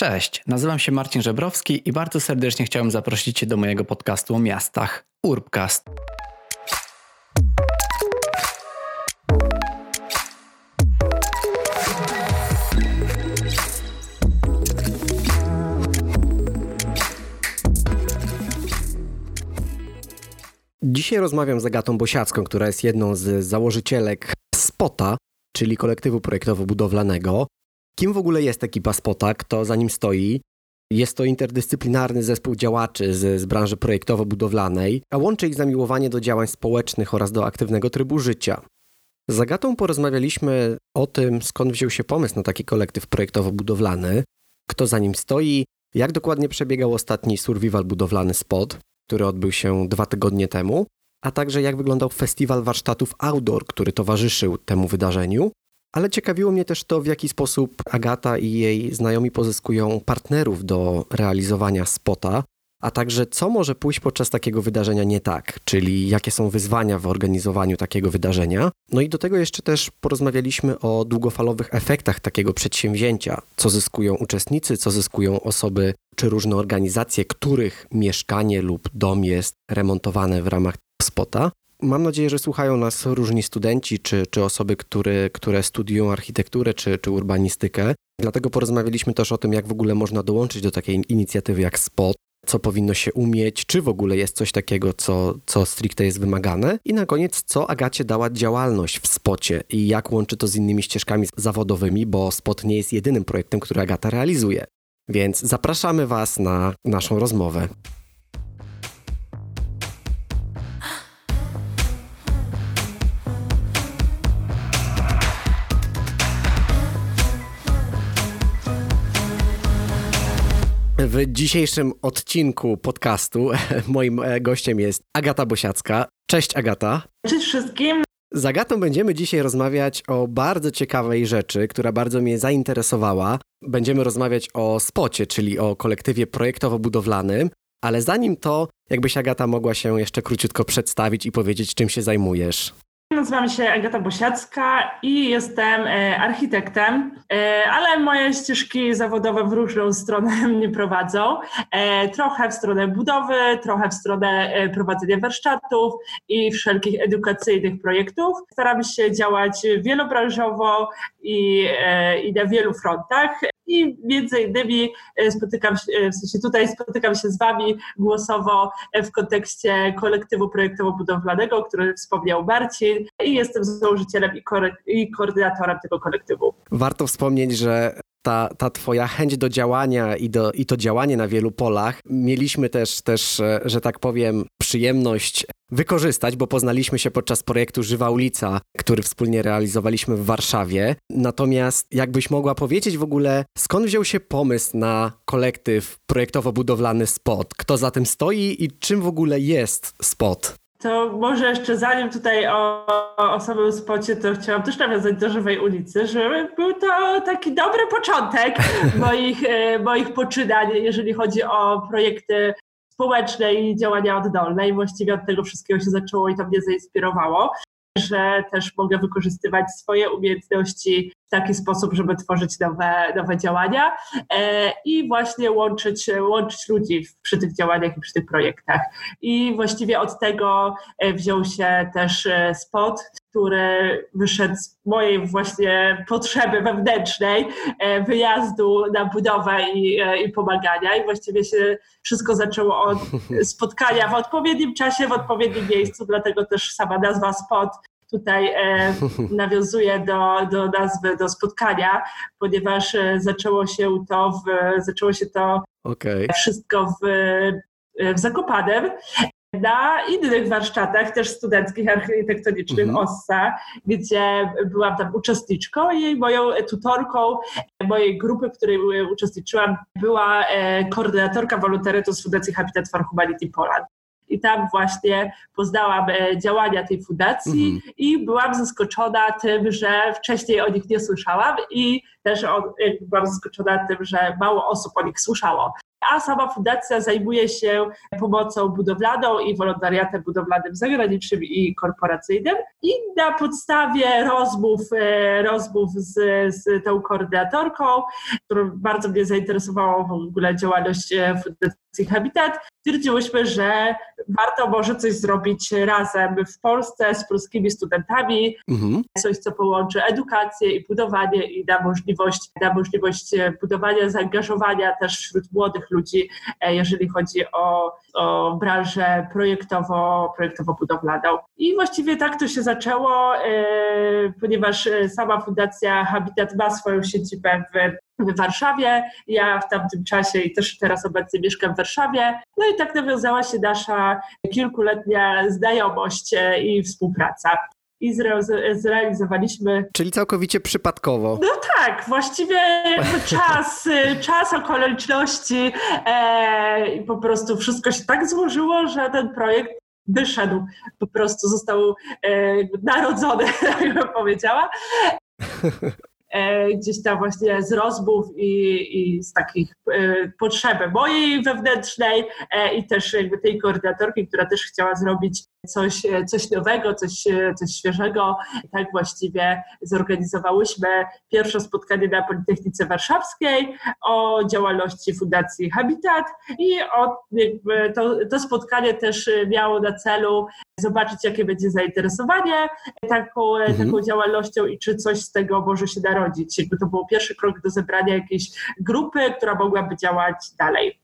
Cześć, nazywam się Marcin Żebrowski i bardzo serdecznie chciałem zaprosić Cię do mojego podcastu o miastach Urbcast. Dzisiaj rozmawiam z Agatą Bosiacką, która jest jedną z założycielek SPOTA, czyli kolektywu projektowo-budowlanego. Kim w ogóle jest ekipa SPOTA, kto za nim stoi? Jest to interdyscyplinarny zespół działaczy z, z branży projektowo-budowlanej, a łączy ich zamiłowanie do działań społecznych oraz do aktywnego trybu życia. Z Agatą porozmawialiśmy o tym, skąd wziął się pomysł na taki kolektyw projektowo-budowlany, kto za nim stoi, jak dokładnie przebiegał ostatni survival budowlany spot, który odbył się dwa tygodnie temu, a także jak wyglądał festiwal warsztatów outdoor, który towarzyszył temu wydarzeniu. Ale ciekawiło mnie też to, w jaki sposób Agata i jej znajomi pozyskują partnerów do realizowania spota, a także co może pójść podczas takiego wydarzenia nie tak, czyli jakie są wyzwania w organizowaniu takiego wydarzenia. No i do tego jeszcze też porozmawialiśmy o długofalowych efektach takiego przedsięwzięcia, co zyskują uczestnicy, co zyskują osoby czy różne organizacje, których mieszkanie lub dom jest remontowane w ramach spota. Mam nadzieję, że słuchają nas różni studenci czy, czy osoby, które, które studiują architekturę czy, czy urbanistykę. Dlatego porozmawialiśmy też o tym, jak w ogóle można dołączyć do takiej inicjatywy jak SPOT, co powinno się umieć, czy w ogóle jest coś takiego, co, co stricte jest wymagane. I na koniec, co Agacie dała działalność w spocie i jak łączy to z innymi ścieżkami zawodowymi, bo spot nie jest jedynym projektem, który Agata realizuje. Więc zapraszamy Was na naszą rozmowę. W dzisiejszym odcinku podcastu moim e, gościem jest Agata Bosiacka. Cześć Agata. Cześć wszystkim. Z Agatą będziemy dzisiaj rozmawiać o bardzo ciekawej rzeczy, która bardzo mnie zainteresowała. Będziemy rozmawiać o spocie, czyli o kolektywie projektowo-budowlanym, ale zanim to, jakbyś Agata mogła się jeszcze króciutko przedstawić i powiedzieć, czym się zajmujesz. Nazywam się Agata Bosiacka i jestem e, architektem, e, ale moje ścieżki zawodowe w różną stronę mnie prowadzą. E, trochę w stronę budowy, trochę w stronę prowadzenia warsztatów i wszelkich edukacyjnych projektów. Staram się działać wielobranżowo i, i na wielu frontach i między innymi e, spotykam się, e, w sensie tutaj spotykam się z Wami głosowo e, w kontekście kolektywu projektowo-budowlanego, który wspomniał Marcin i jestem założycielem i, ko i koordynatorem tego kolektywu. Warto wspomnieć, że ta, ta twoja chęć do działania i, do, i to działanie na wielu polach mieliśmy też, też, że tak powiem, przyjemność wykorzystać, bo poznaliśmy się podczas projektu Żywa Ulica, który wspólnie realizowaliśmy w Warszawie. Natomiast jakbyś mogła powiedzieć w ogóle, skąd wziął się pomysł na kolektyw projektowo-budowlany SPOT? Kto za tym stoi i czym w ogóle jest SPOT? To może jeszcze zanim tutaj o, o samym spocie, to chciałam też nawiązać do Żywej Ulicy, że był to taki dobry początek moich, e, moich poczynań, jeżeli chodzi o projekty społeczne i działania oddolne. I właściwie od tego wszystkiego się zaczęło i to mnie zainspirowało że też mogę wykorzystywać swoje umiejętności w taki sposób, żeby tworzyć nowe, nowe działania e, i właśnie łączyć, łączyć ludzi przy tych działaniach i przy tych projektach. I właściwie od tego e, wziął się też e, spot, który wyszedł z mojej właśnie potrzeby wewnętrznej, wyjazdu na budowę i, i pomagania. I właściwie się wszystko zaczęło od spotkania w odpowiednim czasie, w odpowiednim miejscu, dlatego też sama nazwa spot tutaj e, nawiązuje do, do nazwy, do spotkania, ponieważ e, zaczęło się to, w, zaczęło się to okay. wszystko w, e, w Zakopanem na innych warsztatach, też studenckich, architektonicznych mhm. OSSA, gdzie byłam tam uczestniczką i moją tutorką mojej grupy, w której uczestniczyłam, była koordynatorka wolontariatu z Fundacji Habitat for Humanity Poland i tam właśnie poznałam e, działania tej fundacji mhm. i byłam zaskoczona tym, że wcześniej o nich nie słyszałam i też on, byłam zaskoczona tym, że mało osób o nich słyszało. A sama fundacja zajmuje się pomocą budowlaną i wolontariatem budowlanym zagranicznym i korporacyjnym. I na podstawie rozmów, e, rozmów z, z tą koordynatorką, którą bardzo mnie zainteresowała w ogóle działalność e, Fundacji Habitat, stwierdziłyśmy, że warto może coś zrobić razem w Polsce z polskimi studentami, mhm. coś, co połączy edukację i budowanie i da możliwość, da możliwość budowania zaangażowania też wśród młodych ludzi, e, jeżeli chodzi o, o branżę projektowo, projektowo-budowlaną. I właściwie tak to się zaczęło, e, ponieważ sama Fundacja Habitat ma swoją siedzibę w w Warszawie. Ja w tamtym czasie i też teraz obecnie mieszkam w Warszawie. No i tak nawiązała się nasza kilkuletnia znajomość e, i współpraca. I zrealizowaliśmy. Czyli całkowicie przypadkowo. No tak, właściwie czas, czas okoliczności e, i po prostu wszystko się tak złożyło, że ten projekt wyszedł, po prostu został e, narodzony, tak bym powiedziała. E, gdzieś tam właśnie z rozmów i, i z takich e, potrzeby mojej wewnętrznej e, i też jakby tej koordynatorki, która też chciała zrobić coś, coś nowego, coś, coś świeżego. Tak właściwie zorganizowałyśmy pierwsze spotkanie na Politechnice Warszawskiej o działalności Fundacji Habitat i o, to, to spotkanie też miało na celu zobaczyć, jakie będzie zainteresowanie taką, mhm. taką działalnością i czy coś z tego może się narodzić. Jakby to był pierwszy krok do zebrania jakiejś grupy, która mogłaby działać dalej.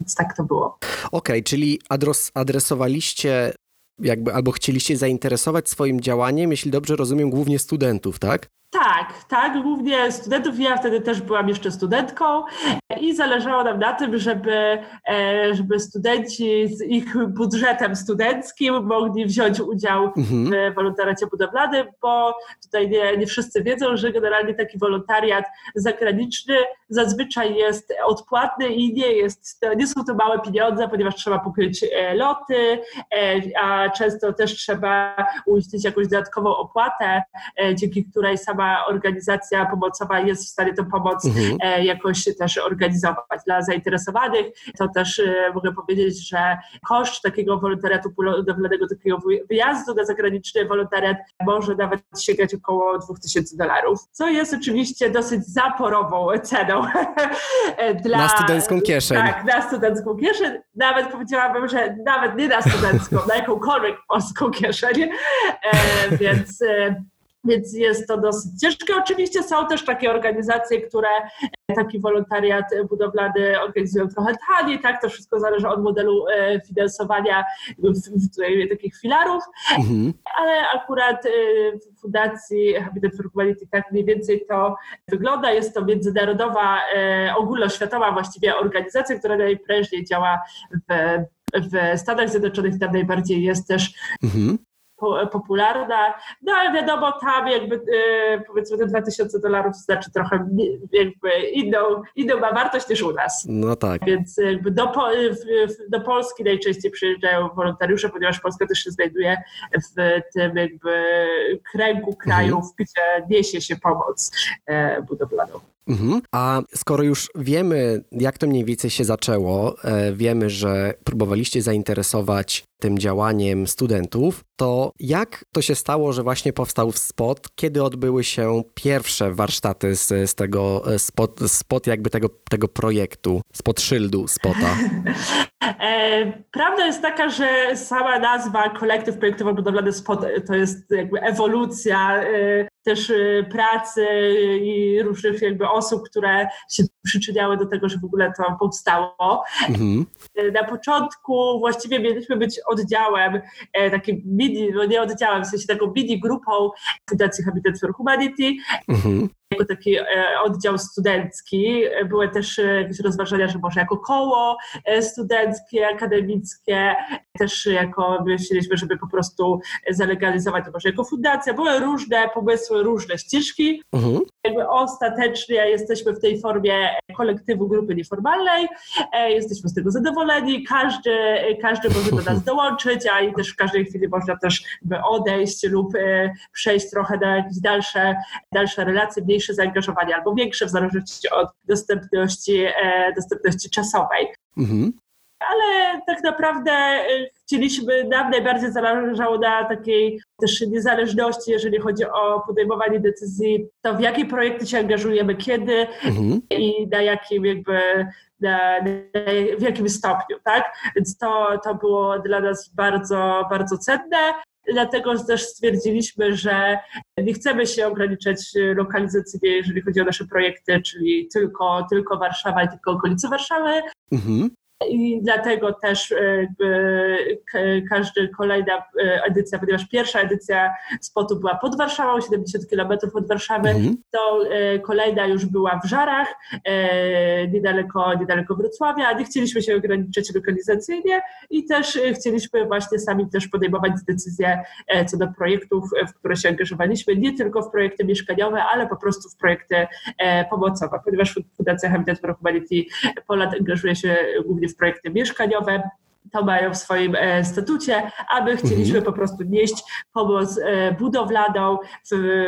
Więc tak to było. Okej, okay, czyli adres, adresowaliście jakby albo chcieliście zainteresować swoim działaniem, jeśli dobrze rozumiem, głównie studentów, tak? Tak, tak, głównie studentów. Ja wtedy też byłam jeszcze studentką i zależało nam na tym, żeby, e, żeby studenci z ich budżetem studenckim mogli wziąć udział mhm. w wolontariacie budowlanym, bo tutaj nie, nie wszyscy wiedzą, że generalnie taki wolontariat zagraniczny zazwyczaj jest odpłatny i nie, jest, nie są to małe pieniądze, ponieważ trzeba pokryć e, loty, e, a często też trzeba uiścić jakąś dodatkową opłatę, dzięki której sama sama organizacja pomocowa jest w stanie tę pomoc mhm. E, jakoś też organizować. Dla zainteresowanych to też e, mogę powiedzieć, że koszt takiego wolontariatu budowlanego, takiego wyjazdu na zagraniczny wolontariat może nawet sięgać około 2000 dolarów, co jest oczywiście dosyć zaporową ceną. Dla, na studencką kieszeń. Tak, na studencką kieszeń. Nawet powiedziałabym, że nawet nie na studencką, na jakąkolwiek polską kieszeń. E, więc więc jest to dosyć ciężkie. Oczywiście są też takie organizacje, które taki wolontariat budowlany organizują trochę taniej, tak? To wszystko zależy od modelu e, finansowania takich filarów, mhm. ale akurat e, w Fundacji Habitat for Humanity tak mniej więcej to wygląda. Jest to międzynarodowa, e, ogólnoświatowa właściwie organizacja, która najprężniej działa w w Stanach Zjednoczonych tam najbardziej jest też mhm popularna, no ale wiadomo, tam jakby e, powiedzmy te 2000 dolarów znaczy trochę jakby inną, inną ma wartość niż u nas. No tak. Więc jakby do, do Polski najczęściej przyjeżdżają wolontariusze, ponieważ Polska też się znajduje w tym jakby kręgu krajów, mhm. gdzie niesie się pomoc e, budowlaną. Mhm. A skoro już wiemy, jak to mniej więcej się zaczęło, e, wiemy, że próbowaliście zainteresować tym działaniem studentów, to jak to się stało, że właśnie powstał spot? Kiedy odbyły się pierwsze warsztaty z, z tego e, spot, spot jakby tego, tego projektu, spot szyldu spota? E, prawda jest taka, że sama nazwa kolektyw projektowo-budowlany spot to jest jakby ewolucja też y, pracy i różnych jakby osób, które się przyczyniały do tego, że w ogóle to powstało. Mhm. Y, na początku właściwie mieliśmy być oddziałem, e, takim mini, no nie oddziałem, w sensie taką mini grupą Fundacji Habitat for Humanity. Mhm jako taki e, oddział studencki. Były też e, jakieś rozważania, że może jako koło studenckie, akademickie, też jako myśleliśmy, żeby po prostu zalegalizować to może jako fundacja. Były różne pomysły, różne ścieżki. Mhm. jakby ostatecznie jesteśmy w tej formie kolektywu grupy nieformalnej, jesteśmy z tego zadowoleni, każdy, każdy może do nas dołączyć, a i też w każdej chwili można też odejść lub przejść trochę na jakieś dalsze, dalsze relacje, mniejsze zaangażowanie albo większe w zależności od dostępności, dostępności czasowej. Mhm ale tak naprawdę y, chcieliśmy, nam najbardziej zależało na takiej też niezależności, jeżeli chodzi o podejmowanie decyzji, to w jakie projekty się angażujemy, kiedy mhm. i na jakim jakby na, na, w jakim stopniu, tak? Więc to, to było dla nas bardzo, bardzo cenne. Dlatego też stwierdziliśmy, że nie chcemy się ograniczać lokalizacyjnie, jeżeli chodzi o nasze projekty, czyli tylko, tylko Warszawa i tylko okolice Warszawy. Mhm. I dlatego też e, każda kolejna e, edycja, ponieważ pierwsza edycja spotu była pod Warszawą, 70 km od Warszawy, mhm. to e, kolejna już była w Żarach, niedaleko, niedaleko Wrocławia. Nie chcieliśmy się ograniczać lokalizacyjnie i też chcieliśmy właśnie sami też podejmować decyzje co do projektów, w które się angażowaliśmy, nie tylko w projekty mieszkaniowe, ale po prostu w projekty pomocowe, ponieważ Fundacja Habitat for Humanity Poland angażuje się głównie w projekty mieszkaniowe, to mają w swoim e, statucie, a my chcieliśmy mhm. po prostu nieść pomoc e, budowlaną,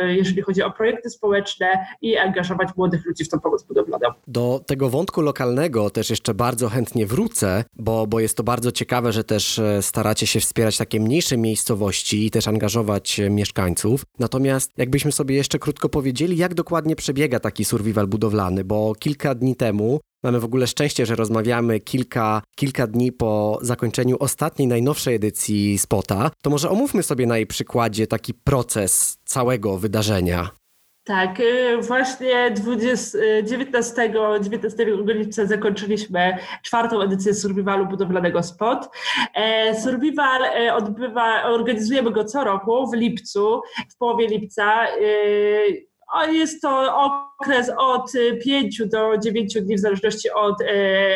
jeżeli chodzi o projekty społeczne i angażować młodych ludzi w tą pomoc budowlaną. Do tego wątku lokalnego też jeszcze bardzo chętnie wrócę, bo, bo jest to bardzo ciekawe, że też e, staracie się wspierać takie mniejsze miejscowości i też angażować mieszkańców. Natomiast jakbyśmy sobie jeszcze krótko powiedzieli, jak dokładnie przebiega taki survival budowlany, bo kilka dni temu Mamy w ogóle szczęście, że rozmawiamy kilka, kilka dni po zakończeniu ostatniej, najnowszej edycji Spota. To może omówmy sobie na jej przykładzie taki proces całego wydarzenia. Tak, y, właśnie 20, 19, 19 lipca zakończyliśmy czwartą edycję Survivalu budowlanego SPOT. E, Survival e, odbywa, organizujemy go co roku w lipcu, w połowie lipca. Y, jest to okres od 5 do 9 dni w zależności od e,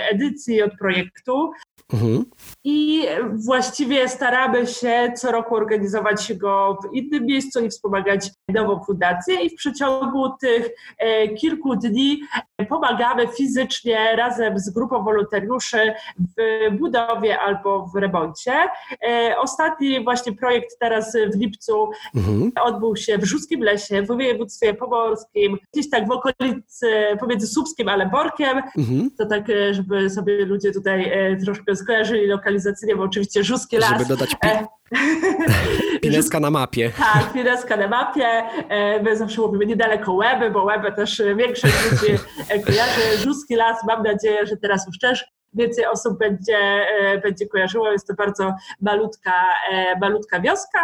edycji, od projektu. Mhm. I właściwie staramy się co roku organizować go w innym miejscu i wspomagać nową fundację. I w przeciągu tych e, kilku dni pomagamy fizycznie razem z grupą wolontariuszy w budowie albo w remoncie. E, ostatni właśnie projekt teraz w lipcu mhm. odbył się w Żuskim Lesie, w województwie pomorskim, gdzieś tak w okolicy pomiędzy Słupskiem ale Borkiem. Mhm. To tak, e, żeby sobie ludzie tutaj troszkę skojarzyli lokalizacyjnie, bo oczywiście Żuskie Las. Żeby dodać pi Pineska na mapie. Tak, Pineska na mapie. E, my zawsze mówimy niedaleko Łeby, bo Łeby też większość ludzi e, kojarzy. Żuski Las, mam nadzieję, że teraz już też więcej osób będzie, e, będzie kojarzyło. Jest to bardzo malutka, malutka wioska.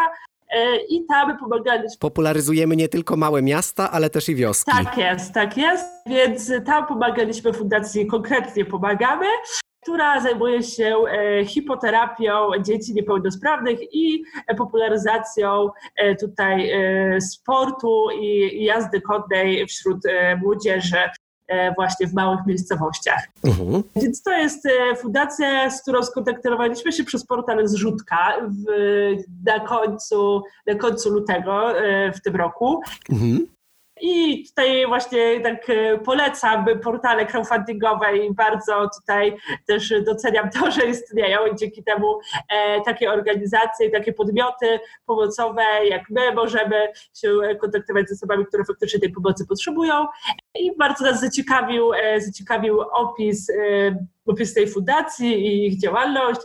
I tam pomagaliśmy. Popularyzujemy nie tylko małe miasta, ale też i wioski. Tak jest, tak jest. Więc tam pomagaliśmy Fundacji, konkretnie pomagamy która zajmuje się e, hipoterapią dzieci niepełnosprawnych i popularyzacją e, tutaj e, sportu i jazdy konnej wśród młodzieży właśnie w małych miejscowościach. Mhm. Więc to jest fundacja, z którą skontaktowaliśmy się przez portal Zrzutka w, na, końcu, na końcu lutego w tym roku. Mhm. I tutaj właśnie tak e, polecam portale crowdfundingowe i bardzo tutaj też doceniam to, że istnieją dzięki temu e, takie organizacje, takie podmioty pomocowe jak my możemy się kontaktować z osobami, które faktycznie tej pomocy potrzebują. I bardzo nas zaciekawił, e, zaciekawił opis opis tej fundacji i ich działalność,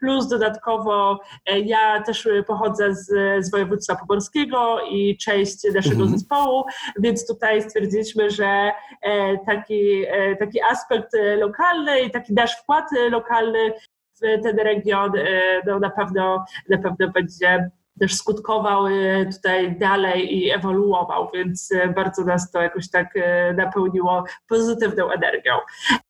plus dodatkowo e, ja też pochodzę z, z województwa pomorskiego i część naszego mhm. zespołu, więc tutaj stwierdziliśmy, że e, taki, e, taki aspekt lokalny i taki nasz wkład lokalny w ten region no, na, pewno, na pewno będzie też skutkował tutaj dalej i ewoluował, więc bardzo nas to jakoś tak napełniło pozytywną energią.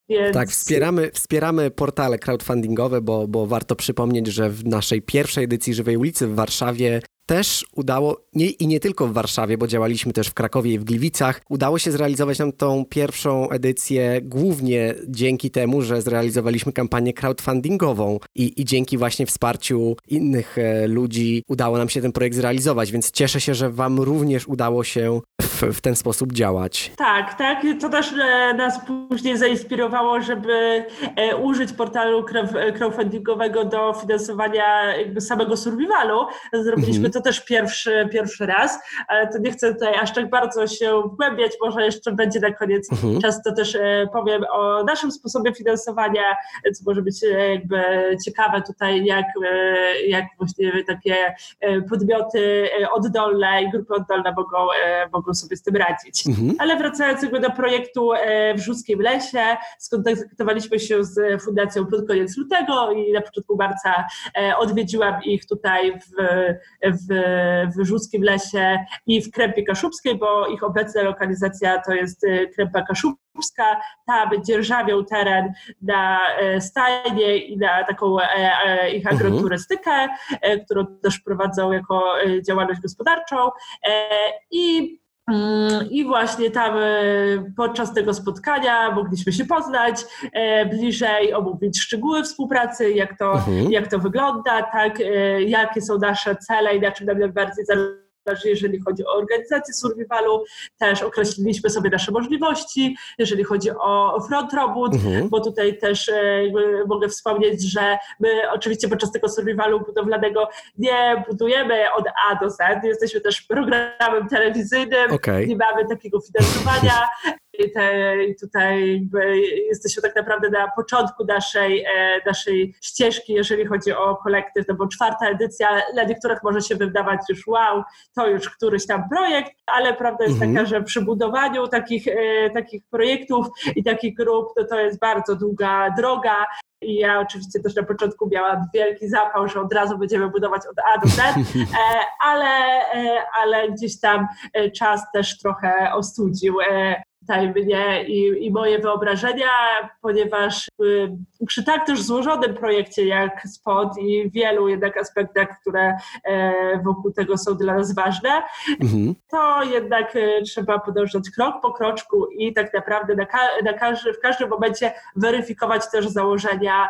Więc... Tak, wspieramy, wspieramy portale crowdfundingowe, bo, bo warto przypomnieć, że w naszej pierwszej edycji Żywej ulicy w Warszawie też udało, nie, i nie tylko w Warszawie, bo działaliśmy też w Krakowie i w Gliwicach, udało się zrealizować nam tą pierwszą edycję głównie dzięki temu, że zrealizowaliśmy kampanię crowdfundingową i, i dzięki właśnie wsparciu innych e, ludzi udało nam się ten projekt zrealizować, więc cieszę się, że wam również udało się w, w ten sposób działać. Tak, tak. To też e, nas później zainspirowało, żeby e, użyć portalu crowdfundingowego do finansowania samego survivalu. Zrobiliśmy mhm. To też pierwszy, pierwszy raz, ale to nie chcę tutaj aż tak bardzo się wgłębiać, może jeszcze będzie na koniec mhm. czas, to też e, powiem o naszym sposobie finansowania, co może być jakby ciekawe tutaj, jak, jak właśnie takie podmioty oddolne i grupy oddolne mogą, mogą sobie z tym radzić. Mhm. Ale wracając jakby do projektu w Żuskim Lesie, skontaktowaliśmy się z Fundacją pod koniec lutego i na początku marca odwiedziłam ich tutaj w, w, w Żuskim Lesie i w Krępie Kaszubskiej, bo ich obecna lokalizacja to jest Krępa Kaszubska. Tam dzierżawią teren na stajnie i na taką ich mhm. agroturystykę, którą też prowadzą jako działalność gospodarczą. I I właśnie tam e, podczas tego spotkania mogliśmy się poznać e, bliżej, omówić szczegóły współpracy, jak to, mhm. jak to wygląda, tak, e, jakie są nasze cele i na czym nam najbardziej zależy jeżeli chodzi o organizację survivalu, też określiliśmy sobie nasze możliwości, jeżeli chodzi o front robót, mhm. bo tutaj też e, mogę wspomnieć, że my oczywiście podczas tego survivalu budowlanego nie budujemy od A do Z, jesteśmy też programem telewizyjnym, okay. nie mamy takiego finansowania, te, tutaj jesteśmy tak naprawdę na początku naszej, e, naszej ścieżki, jeżeli chodzi o kolektyw, no bo czwarta edycja dla niektórych może się wydawać już wow, to już któryś tam projekt, ale prawda jest mhm. taka, że przy budowaniu takich, e, takich projektów i takich grup, to to jest bardzo długa droga, i ja oczywiście też na początku miałam wielki zapał, że od razu będziemy budować od A do Z, e, ale, ale gdzieś tam czas też trochę ostudził tutaj mnie i, i moje wyobrażenia, ponieważ y, przy tak też złożonym projekcie jak SPOT i wielu jednak aspektach, które e, wokół tego są dla nas ważne, mhm. to jednak e, trzeba podążać krok po kroczku i tak naprawdę na, ka na każdy, w każdym momencie weryfikować też założenia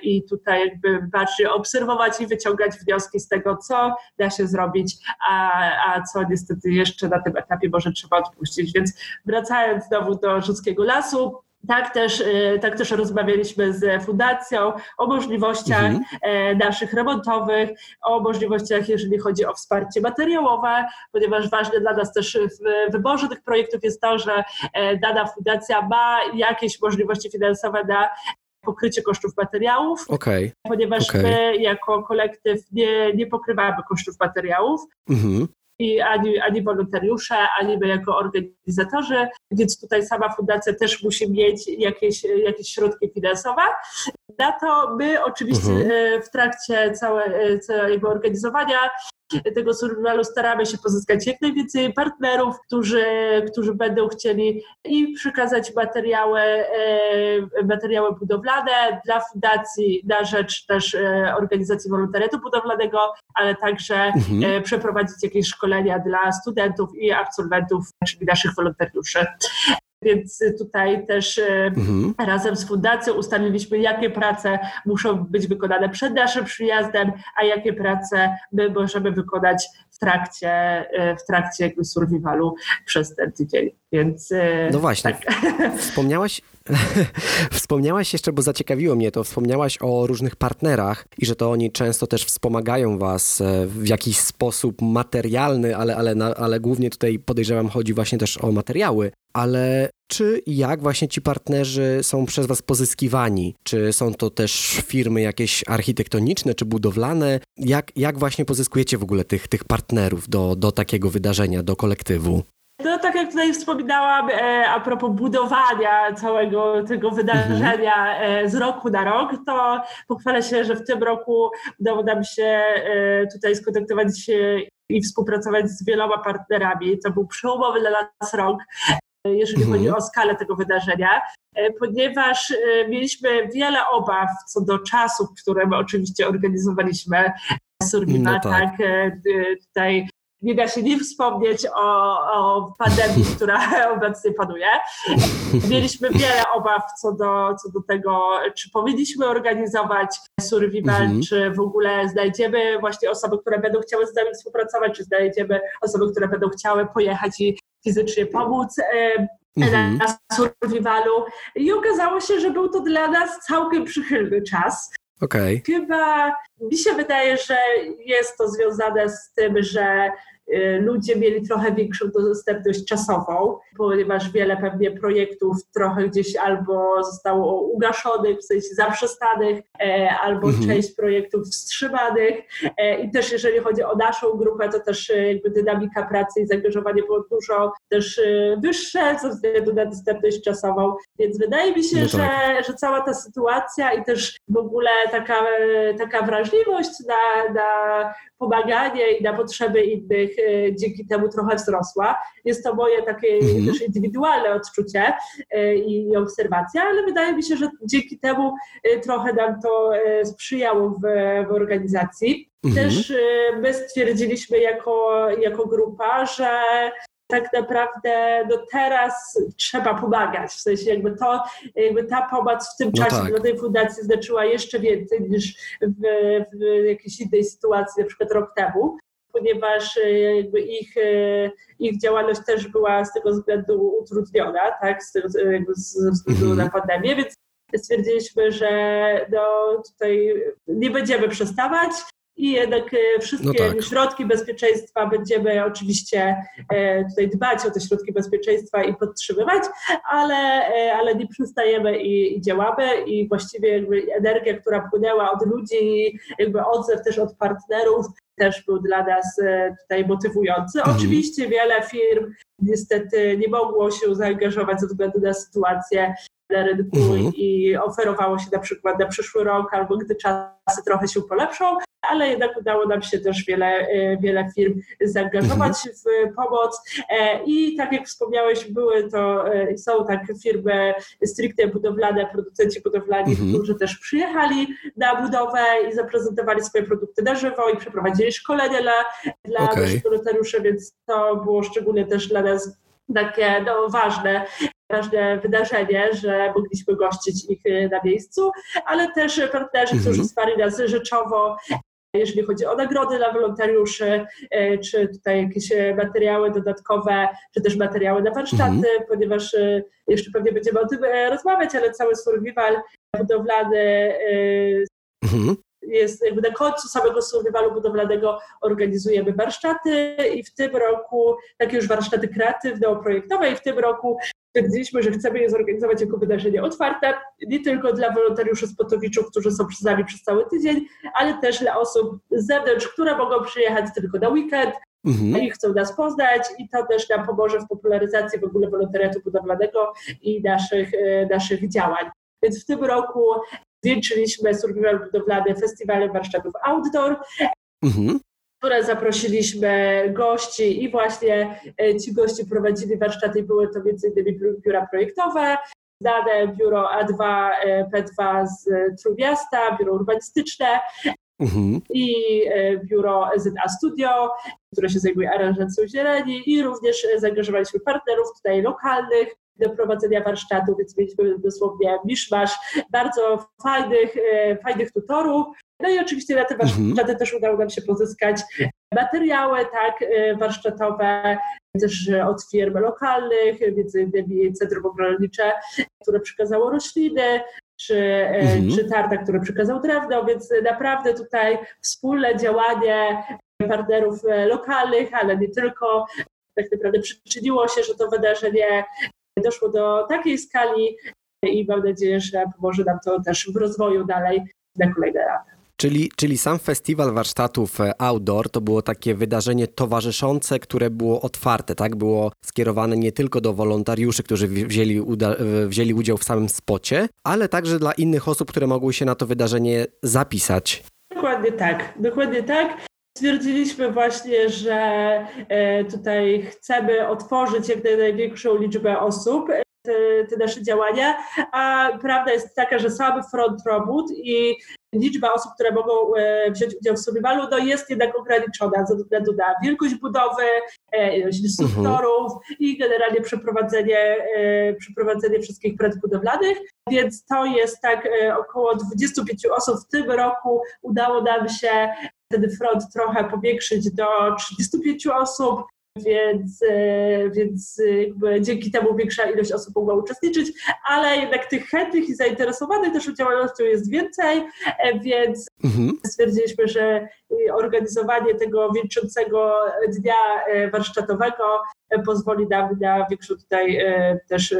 i tutaj jakby bardziej obserwować i wyciągać wnioski z tego, co da się zrobić, a, a co niestety jeszcze na tym etapie może trzeba odpuścić. Więc wracając znowu do Rzuckiego Lasu, tak też, y, tak też rozmawialiśmy z fundacją o możliwościach mhm. E, naszych remontowych, o możliwościach, jeżeli chodzi o wsparcie materiałowe, ponieważ ważne dla nas też w wyborze tych projektów jest to, że e, dana fundacja ma jakieś możliwości finansowe na pokrycie kosztów materiałów, okay. ponieważ okay. my jako kolektyw nie, nie pokrywamy kosztów materiałów. Mhm. I ani, ani wolontariusze, ani my jako organizatorzy, więc tutaj sama fundacja też musi mieć jakieś, jakieś środki finansowe. Na to my oczywiście mhm. E, w trakcie całe, e, całego organizowania tego survivalu staramy się pozyskać jak najwięcej partnerów, którzy, którzy będą chcieli i przekazać materiały, e, materiały budowlane dla fundacji na rzecz też e, organizacji wolontariatu budowlanego, ale także mhm. E, przeprowadzić jakieś szkolenia dla studentów i absolwentów, czyli naszych wolontariuszy. Więc tutaj też mhm. razem z fundacją ustaliliśmy, jakie prace muszą być wykonane przed naszym przyjazdem, a jakie prace my możemy wykonać w trakcie, e, w trakcie jakby survivalu przez ten tydzień. Więc, e, no właśnie, tak. wspomniałaś, wspomniałaś jeszcze, bo zaciekawiło mnie to, wspomniałaś o różnych partnerach i że to oni często też wspomagają was e, w jakiś sposób materialny, ale, ale, ale głównie tutaj podejrzewam chodzi właśnie też o materiały. Ale czy jak właśnie ci partnerzy są przez was pozyskiwani? Czy są to też firmy jakieś architektoniczne czy budowlane? Jak, jak właśnie pozyskujecie w ogóle tych, tych partnerów do, do takiego wydarzenia, do kolektywu? No tak jak tutaj wspominałam e, a propos budowania całego tego wydarzenia e, z roku na rok, to pochwalę się, że w tym roku udało nam się e, tutaj skontaktować się i współpracować z wieloma partnerami. To był przełomowy dla nas rok, jeżeli mhm. chodzi o skalę tego wydarzenia, ponieważ mieliśmy wiele obaw co do czasów, które my oczywiście organizowaliśmy Survival, no tak. tak, tutaj nie da się nie wspomnieć o, o pandemii, która obecnie panuje. Mieliśmy wiele obaw co do, co do tego, czy powinniśmy organizować survival, mhm. czy w ogóle znajdziemy właśnie osoby, które będą chciały z nami współpracować, czy znajdziemy osoby, które będą chciały pojechać i fizycznie pomóc mhm. na survivalu. I okazało się, że był to dla nas całkiem przychylny czas. Okay. Chyba mi się wydaje, że jest to związane z tym, że ludzie mieli trochę większą dostępność czasową, ponieważ wiele pewnie projektów trochę gdzieś albo zostało ugaszonych, w sensie zaprzestanych, e, albo mhm. część projektów wstrzymanych. E, I też jeżeli chodzi o naszą grupę, to też e, jakby dynamika pracy i zaangażowanie było dużo też wyższe ze względu na dostępność czasową. Więc wydaje mi się, no tak. że, że cała ta sytuacja i też w ogóle taka, taka wrażliwość na, na pomaganie i na potrzeby innych dzięki temu trochę wzrosła. Jest to moje takie mhm też indywidualne odczucie e, i obserwacja, ale wydaje mi się, że dzięki temu e, trochę nam to e, sprzyjało w, w organizacji. Mhm. Też my stwierdziliśmy jako, jako grupa, że tak naprawdę do teraz trzeba pomagać. W sensie jakby to, jakby ta pomoc w tym no czasie tak. dla tej fundacji znaczyła jeszcze więcej niż w, w jakiejś innej sytuacji, na przykład rok temu ponieważ e, jakby ich, e, ich działalność też była z tego względu utrudniona, tak, z tego, ze względu na mhm. pandemię, więc stwierdziliśmy, że no, tutaj nie będziemy przestawać i jednak e, wszystkie no tak. środki bezpieczeństwa będziemy oczywiście tutaj dbać o te środki bezpieczeństwa i podtrzymywać, ale, ale nie przestajemy i, i działamy i właściwie jakby energia, która płynęła od ludzi, jakby odzew też od partnerów też był dla nas e, tutaj motywujący. Mhm. Oczywiście wiele firm niestety nie mogło się zaangażować ze względu na sytuację na rynku mhm. i oferowało się na przykład na przyszły rok albo gdy czasy trochę się polepszą, ale jednak udało nam się też wiele, e, wiele firm zaangażować mhm. w pomoc e, i tak jak wspomniałeś, były to, e, są tak firmy stricte budowlane, producenci budowlani, mhm. którzy też przyjechali na budowę i zaprezentowali swoje produkty na żywo i przeprowadzili szkolenia dla, dla okay. więc to było szczególnie też dla nas takie no, ważne, ważne wydarzenie, że mogliśmy gościć ich na miejscu, ale też partnerzy, mhm. którzy wsparli nas rzeczowo jeżeli chodzi o nagrody dla wolontariuszy, e, czy tutaj jakieś e, materiały dodatkowe, czy też materiały na warsztaty, mhm. ponieważ e, jeszcze pewnie będziemy o tym rozmawiać, ale cały survival budowlany mhm jest jakby na końcu samego survivalu budowlanego organizujemy warsztaty i w tym roku takie już warsztaty kreatywno-projektowe i w tym roku stwierdziliśmy, że chcemy je zorganizować jako wydarzenie otwarte, nie tylko dla wolontariuszy z Potowiczów, którzy są przy nami przez cały tydzień, ale też dla osób z zewnątrz, które mogą przyjechać tylko na weekend, mhm. i chcą nas poznać i to też nam pomoże w popularyzacji w ogóle wolontariatu budowlanego i naszych, e, naszych działań. Więc w tym roku zwieńczyliśmy survival budowlany festiwalem warsztatów outdoor. Mhm które zaprosiliśmy gości i właśnie e, ci goście prowadzili warsztaty, były to m.in. biura projektowe, znane biuro A2, e, P2 z Trójmiasta, biuro urbanistyczne mhm. i e, biuro ZA Studio, które się zajmuje aranżacją zieleni i również zaangażowaliśmy partnerów tutaj lokalnych, do prowadzenia warsztatu, więc mieliśmy dosłownie miszmasz bardzo fajnych, fajnych tutorów, no i oczywiście na te warsztaty mhm. też udało nam się pozyskać materiały tak, y, warsztatowe, też od firm lokalnych, między innymi Centrum Ogrodnicze, które przekazało rośliny, czy, y, mhm. czy Tarta, który przekazał drewno, więc naprawdę tutaj wspólne działanie partnerów lokalnych, ale nie tylko, tak naprawdę przyczyniło się, że to wydarzenie doszło do takiej skali i mam nadzieję, że pomoże nam to też w rozwoju dalej na kolejne lata. Czyli, czyli sam festiwal warsztatów e, outdoor to było takie wydarzenie towarzyszące, które było otwarte, tak? Było skierowane nie tylko do wolontariuszy, którzy wzięli, uda, wzięli udział w samym spocie, ale także dla innych osób, które mogły się na to wydarzenie zapisać. Dokładnie tak, dokładnie tak. Stwierdziliśmy właśnie, że e, tutaj chcemy otworzyć jak największą liczbę osób te, te, nasze działania, a prawda jest taka, że słaby front robót i liczba osób, które mogą e, wziąć udział w survivalu, no jest jednak ograniczona ze względu na wielkość budowy, e, ilość instruktorów mhm. i generalnie przeprowadzenie, e, przeprowadzenie wszystkich prac budowlanych, więc to jest tak około 25 osób w tym roku. Udało nam się ten front trochę powiększyć do 35 osób więc, e, więc jakby dzięki temu większa ilość osób mogła uczestniczyć, ale jednak tych chętnych i zainteresowanych naszą działalnością jest więcej, e, więc mhm. stwierdziliśmy, że organizowanie tego wieńczącego dnia e, warsztatowego pozwoli nam na większą tutaj też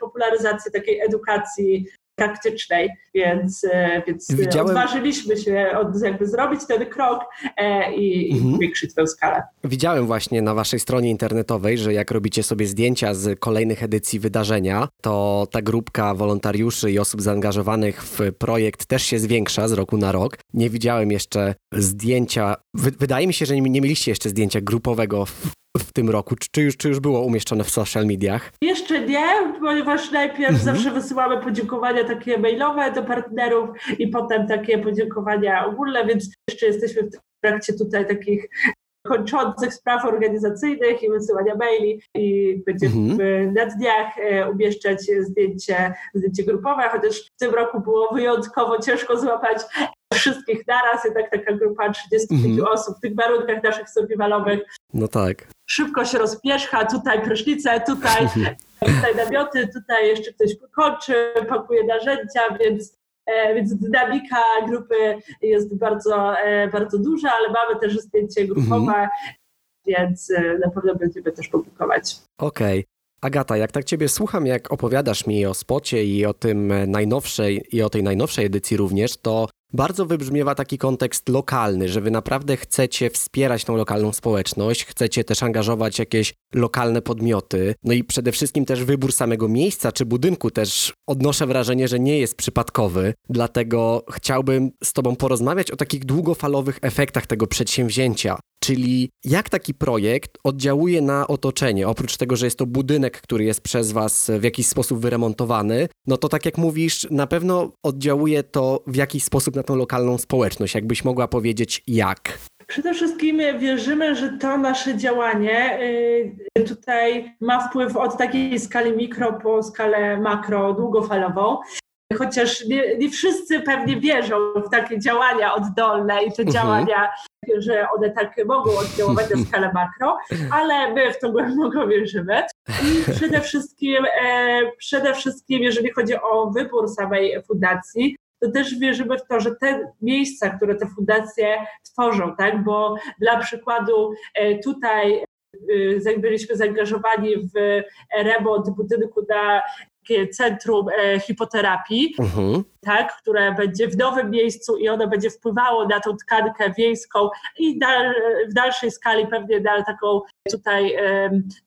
popularyzację takiej edukacji praktycznej, więc, e, więc Widziałem... odważyliśmy się od, jakby zrobić ten krok e, i, mhm. zwiększyć tę skalę. Widziałem właśnie na waszej stronie internetowej, że jak robicie sobie zdjęcia z kolejnych edycji wydarzenia, to ta grupka wolontariuszy i osób zaangażowanych w projekt też się zwiększa z roku na rok. Nie widziałem jeszcze zdjęcia, wydaje mi się, że nie, nie mieliście jeszcze zdjęcia grupowego w tym roku? Czy, czy, już, czy już było umieszczone w social mediach? Jeszcze nie, ponieważ najpierw mhm. zawsze wysyłamy podziękowania takie mailowe do partnerów i potem takie podziękowania ogólne, więc jeszcze jesteśmy w trakcie tutaj takich kończących spraw organizacyjnych i wysyłania maili i będziemy mhm. na dniach e, umieszczać zdjęcie, zdjęcie grupowe, chociaż w tym roku było wyjątkowo ciężko złapać wszystkich naraz, jednak taka grupa 35 mhm. osób w tych warunkach naszych survivalowych. No tak. Szybko się rozpierzcha, tutaj prysznice, tutaj, tutaj namioty, tutaj jeszcze ktoś kończy, pakuje narzędzia, więc e, więc dynamika grupy jest bardzo, e, bardzo duża, ale mamy też zdjęcie grupowe, mhm. więc e, na pewno będziemy też publikować. Okej. Okay. Agata, jak tak Ciebie słucham, jak opowiadasz mi o spocie i o tym najnowszej, i o tej najnowszej edycji również, to bardzo wybrzmiewa taki kontekst lokalny, że wy naprawdę chcecie wspierać tą lokalną społeczność, chcecie też angażować jakieś lokalne podmioty. No i przede wszystkim też wybór samego miejsca czy budynku też odnoszę wrażenie, że nie jest przypadkowy. Dlatego chciałbym z Tobą porozmawiać o takich długofalowych efektach tego przedsięwzięcia. Czyli jak taki projekt oddziałuje na otoczenie? Oprócz tego, że jest to budynek, który jest przez Was w jakiś sposób wyremontowany, no to tak jak mówisz, na pewno oddziałuje to w jakiś sposób na tą lokalną społeczność. Jakbyś mogła powiedzieć jak? Przede wszystkim wierzymy, że to nasze działanie y, tutaj ma wpływ od takiej skali mikro po skalę makro, długofalową. Chociaż nie, nie wszyscy pewnie wierzą w takie działania oddolne i te mhm. działania, że one tak mogą oddziaływać na skalę makro, ale my w to głęboko wierzymy. I przede wszystkim, e, przede wszystkim, jeżeli chodzi o wybór samej fundacji, to też wierzymy w to, że te miejsca, które te fundacje tworzą, tak, bo dla przykładu e, tutaj e, byliśmy zaangażowani w remont budynku na centrum e, hipoterapii, uh-huh. tak, które będzie w nowym miejscu i ono będzie wpływało na tą tkankę wiejską i dal, w dalszej skali pewnie na taką tutaj,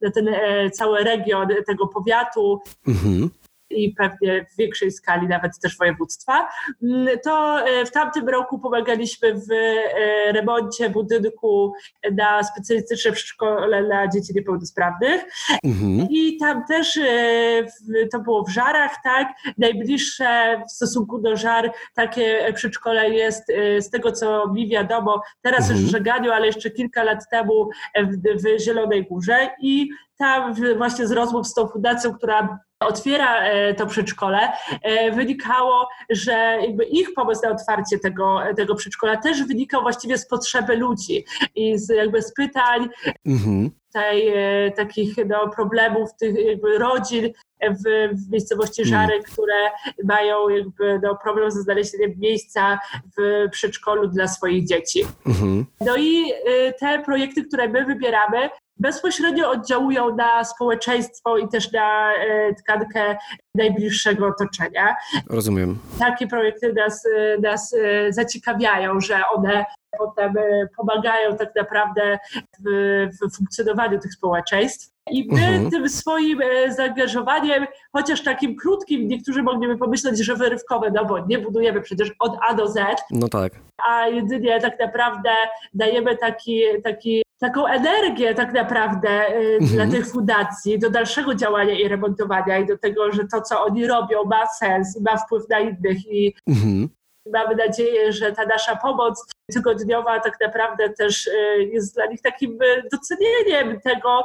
na ten cały region tego powiatu. Uh-huh i pewnie w większej skali nawet też województwa, mm, to e, w tamtym roku pomagaliśmy w e, remoncie budynku na specjalistyczne przedszkole dla dzieci niepełnosprawnych mhm. i tam też e, to było w Żarach, tak, najbliższe w stosunku do Żar takie przedszkole jest z tego co mi wiadomo, teraz mhm. już w Żeganiu, ale jeszcze kilka lat temu w, w Zielonej Górze i tam właśnie z rozmów z tą fundacją, która otwiera e, to przedszkole, e, wynikało, że ich pomysł na otwarcie tego, tego przedszkola też wynikał właściwie z potrzeby ludzi i z, jakby z pytań, mhm. Tutaj, e, takich no, problemów tych jakby rodzin w, w miejscowości mhm. Żary, które mają jakby no, problem ze znalezieniem miejsca w przedszkolu dla swoich dzieci. Mhm. No i te projekty, które my wybieramy, bezpośrednio oddziałują na społeczeństwo i też na e, tkankę najbliższego otoczenia. Rozumiem. Takie projekty nas, e, nas e, zaciekawiają, że one potem pomagają tak naprawdę w, w funkcjonowaniu tych społeczeństw. I my mhm. tym swoim zaangażowaniem, chociaż takim krótkim, niektórzy mogliby pomyśleć, że wyrywkowe, no bo nie budujemy przecież od A do Z. No tak. A jedynie tak naprawdę dajemy taki, taki taką energię tak naprawdę y, mhm. dla tych fundacji do dalszego działania i remontowania i do tego, że to, co oni robią ma sens i ma wpływ na innych i mhm. Mamy nadzieję, że ta nasza pomoc tygodniowa tak naprawdę też jest dla nich takim docenieniem tego,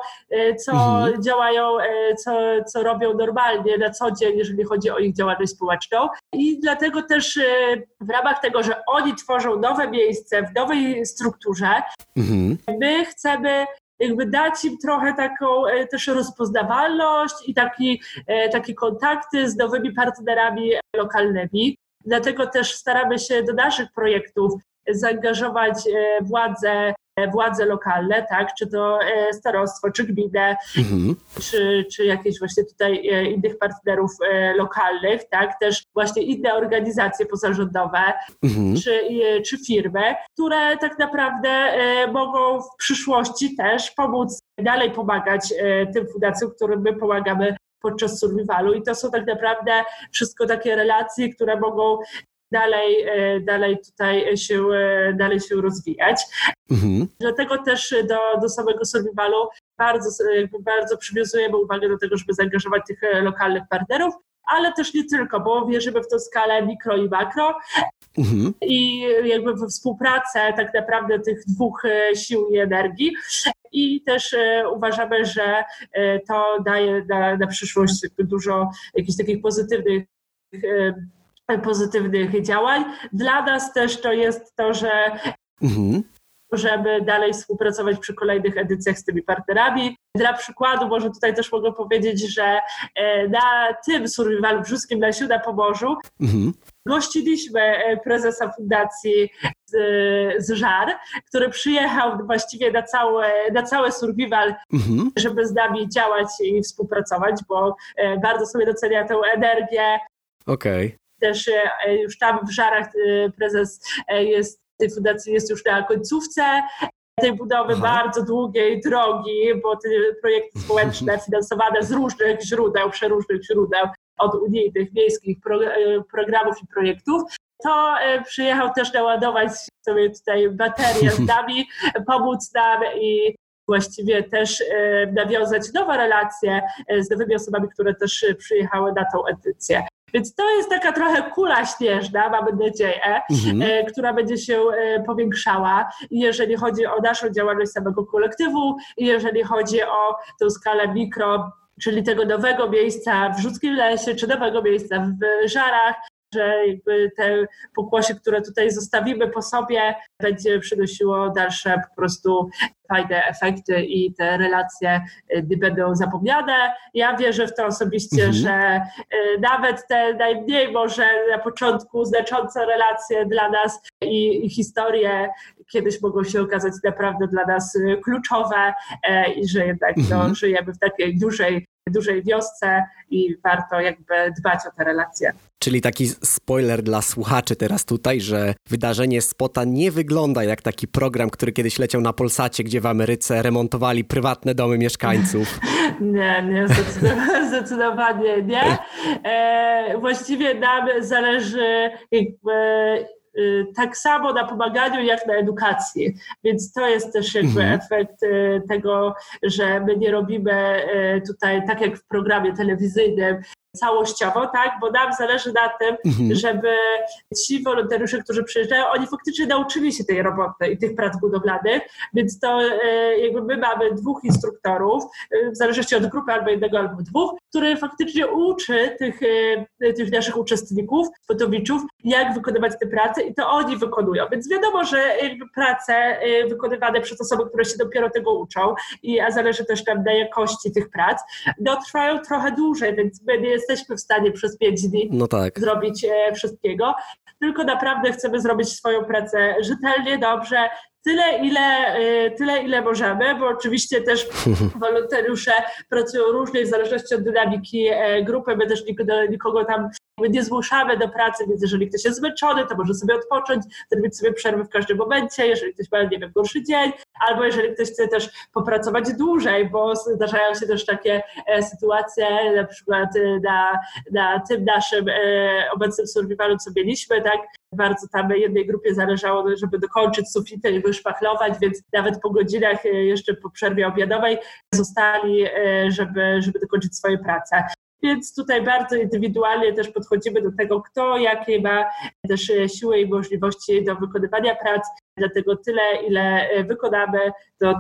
co mhm. działają, co, co robią normalnie na co dzień, jeżeli chodzi o ich działalność społeczną. I dlatego też w ramach tego, że oni tworzą nowe miejsce w nowej strukturze, mhm. my chcemy jakby dać im trochę taką e, też rozpoznawalność i taki, e, takie kontakty z nowymi partnerami lokalnymi. Dlatego też staramy się do naszych projektów zaangażować e, władze władze lokalne, tak, czy to e, starostwo, czy gminę, mhm. czy, czy jakieś właśnie tutaj e, innych partnerów e, lokalnych, tak, też właśnie inne organizacje pozarządowe, mhm. czy, czy firmy, które tak naprawdę mogą w przyszłości też pomóc dalej pomagać tym fundacjom, którym my pomagamy podczas survivalu i to są tak naprawdę wszystko takie relacje, które mogą dalej, e, dalej tutaj się, e, dalej się rozwijać. Mhm. Dlatego też do, do samego survivalu bardzo, bardzo przywiązujemy uwagę do tego, żeby zaangażować tych e, lokalnych partnerów, ale też nie tylko, bo wierzymy w tą skalę mikro i makro mhm. i jakby we współpracę tak naprawdę tych dwóch sił i energii. I też uważamy, że to daje na, na przyszłość dużo jakichś takich pozytywnych pozytywnych działań. Dla nas też to jest to, że mhm. żeby dalej współpracować przy kolejnych edycjach z tymi partnerami. Dla przykładu może tutaj też mogę powiedzieć, że e, na tym survivalu brzuskim na Sióda Pomorzu mhm. gościliśmy e, prezesa fundacji z, z Żar, który przyjechał właściwie na całe, na całe survival, mhm. żeby z nami działać i współpracować, bo e, bardzo sobie docenia tę energię, Okej. Okay też e, już tam w Żarach e, prezes jest, tej fundacji jest już na końcówce tej budowy Aha. bardzo długiej drogi, bo te projekty społeczne finansowane z różnych źródeł, przeróżnych źródeł, od unijnych, miejskich pro, programów i projektów, to przyjechał też naładować sobie tutaj baterię z nami, pomóc nam i właściwie też nawiązać nowe relacje z nowymi osobami, które też przyjechały na tą edycję. Więc to jest taka trochę kula śnieżna, mamy nadzieję, mhm. E, która będzie się e, powiększała, jeżeli chodzi o naszą działalność samego kolektywu, jeżeli chodzi o tę skalę mikro, czyli tego nowego miejsca w Rzuckim Lesie, czy nowego miejsca w Żarach, że jakby te pokłosie, które tutaj zostawimy po sobie, będzie przynosiło dalsze po prostu fajne efekty i te relacje y, będą zapomniane. Ja wierzę w to osobiście, mhm. że y, nawet te najmniej może na początku znaczące relacje dla nas i, i historie kiedyś mogą się okazać naprawdę dla nas y, kluczowe i że jednak no, mhm. żyjemy w takiej dużej, dużej wiosce i warto jakby dbać o te relacje. Czyli taki spoiler dla słuchaczy teraz tutaj, że wydarzenie Spota nie wygląda jak taki program, który kiedyś leciał na Polsacie, gdzie w Ameryce remontowali prywatne domy mieszkańców. nie, nie, zdecydowanie, zdecydowanie nie. E, właściwie nam zależy jakby tak samo na pomaganiu, jak na edukacji. Więc to jest też jakby mhm. efekt y, tego, że my nie robimy y, tutaj, tak jak w programie telewizyjnym, całościowo, tak? Bo nam zależy na tym, mhm. żeby ci wolontariusze, którzy przyjeżdżają, oni faktycznie nauczyli się tej roboty i tych prac budowlanych, więc to e, jakby my mamy dwóch instruktorów, e, w zależności od grupy albo jednego, albo dwóch, który faktycznie uczy tych, e, tych naszych uczestników, fotowiczów, jak wykonywać te prace i to oni wykonują. Więc wiadomo, że prace wykonywane przez osoby, które się dopiero tego uczą, i, a zależy też tam na jakości tych prac, no trwają trochę dłużej, więc my nie jesteśmy w stanie przez pięć dni no tak. zrobić e, wszystkiego, tylko naprawdę chcemy zrobić swoją pracę rzetelnie, dobrze, tyle ile, e, tyle, ile możemy, bo oczywiście też wolontariusze pracują różnie w zależności od dynamiki e, grupy. My też nikogo tam nie zmuszamy do pracy, więc jeżeli ktoś jest zmęczony, to może sobie odpocząć, zrobić sobie przerwę w każdym momencie, jeżeli ktoś ma, nie wiem, gorszy dzień, albo jeżeli ktoś chce też popracować dłużej, bo zdarzają się też takie e, sytuacje, na przykład na, na tym naszym obecnym survivalu, co mieliśmy, tak, bardzo tam jednej grupie zależało, żeby dokończyć sufitę i wyszpachlować, więc nawet po godzinach, e, jeszcze po przerwie obiadowej, zostali, e, żeby, żeby dokończyć swoje prace. więc tutaj bardzo indywidualnie też podchodzimy do tego, kto jakie ma też siły i możliwości do wykonywania prac. Dlatego tyle, ile wykonamy, to,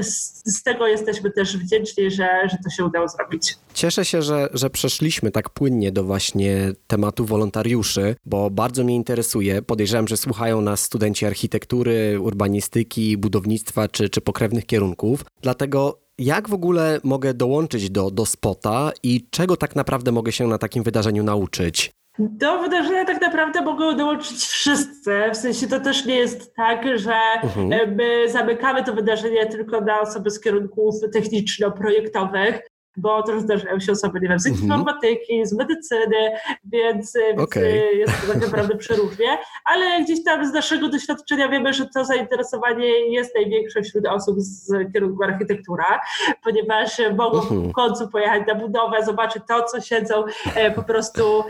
z, tego jesteśmy też wdzięczni, że, że to się udało zrobić. Cieszę się, że, że przeszliśmy tak płynnie do właśnie tematu wolontariuszy, bo bardzo mnie interesuje. Podejrzewam, że słuchają nas studenci architektury, urbanistyki, budownictwa czy, czy pokrewnych kierunków. Dlatego jak w ogóle mogę dołączyć do, do spota i czego tak naprawdę mogę się na takim wydarzeniu nauczyć? Do wydarzenia tak naprawdę mogą dołączyć wszyscy. W sensie to też nie jest tak, że mhm. my zamykamy to wydarzenie tylko na osoby z kierunków techniczno-projektowych bo też zdarzają się osoby, nie wiem, z mhm. informatyki, z medycyny, więc, okay. jest to tak naprawdę przeróżnie, ale gdzieś tam z naszego doświadczenia wiemy, że to zainteresowanie jest największe wśród osób z kierunku architektura, ponieważ mogą mhm. w końcu pojechać na budowę, zobaczyć to, co siedzą e, po prostu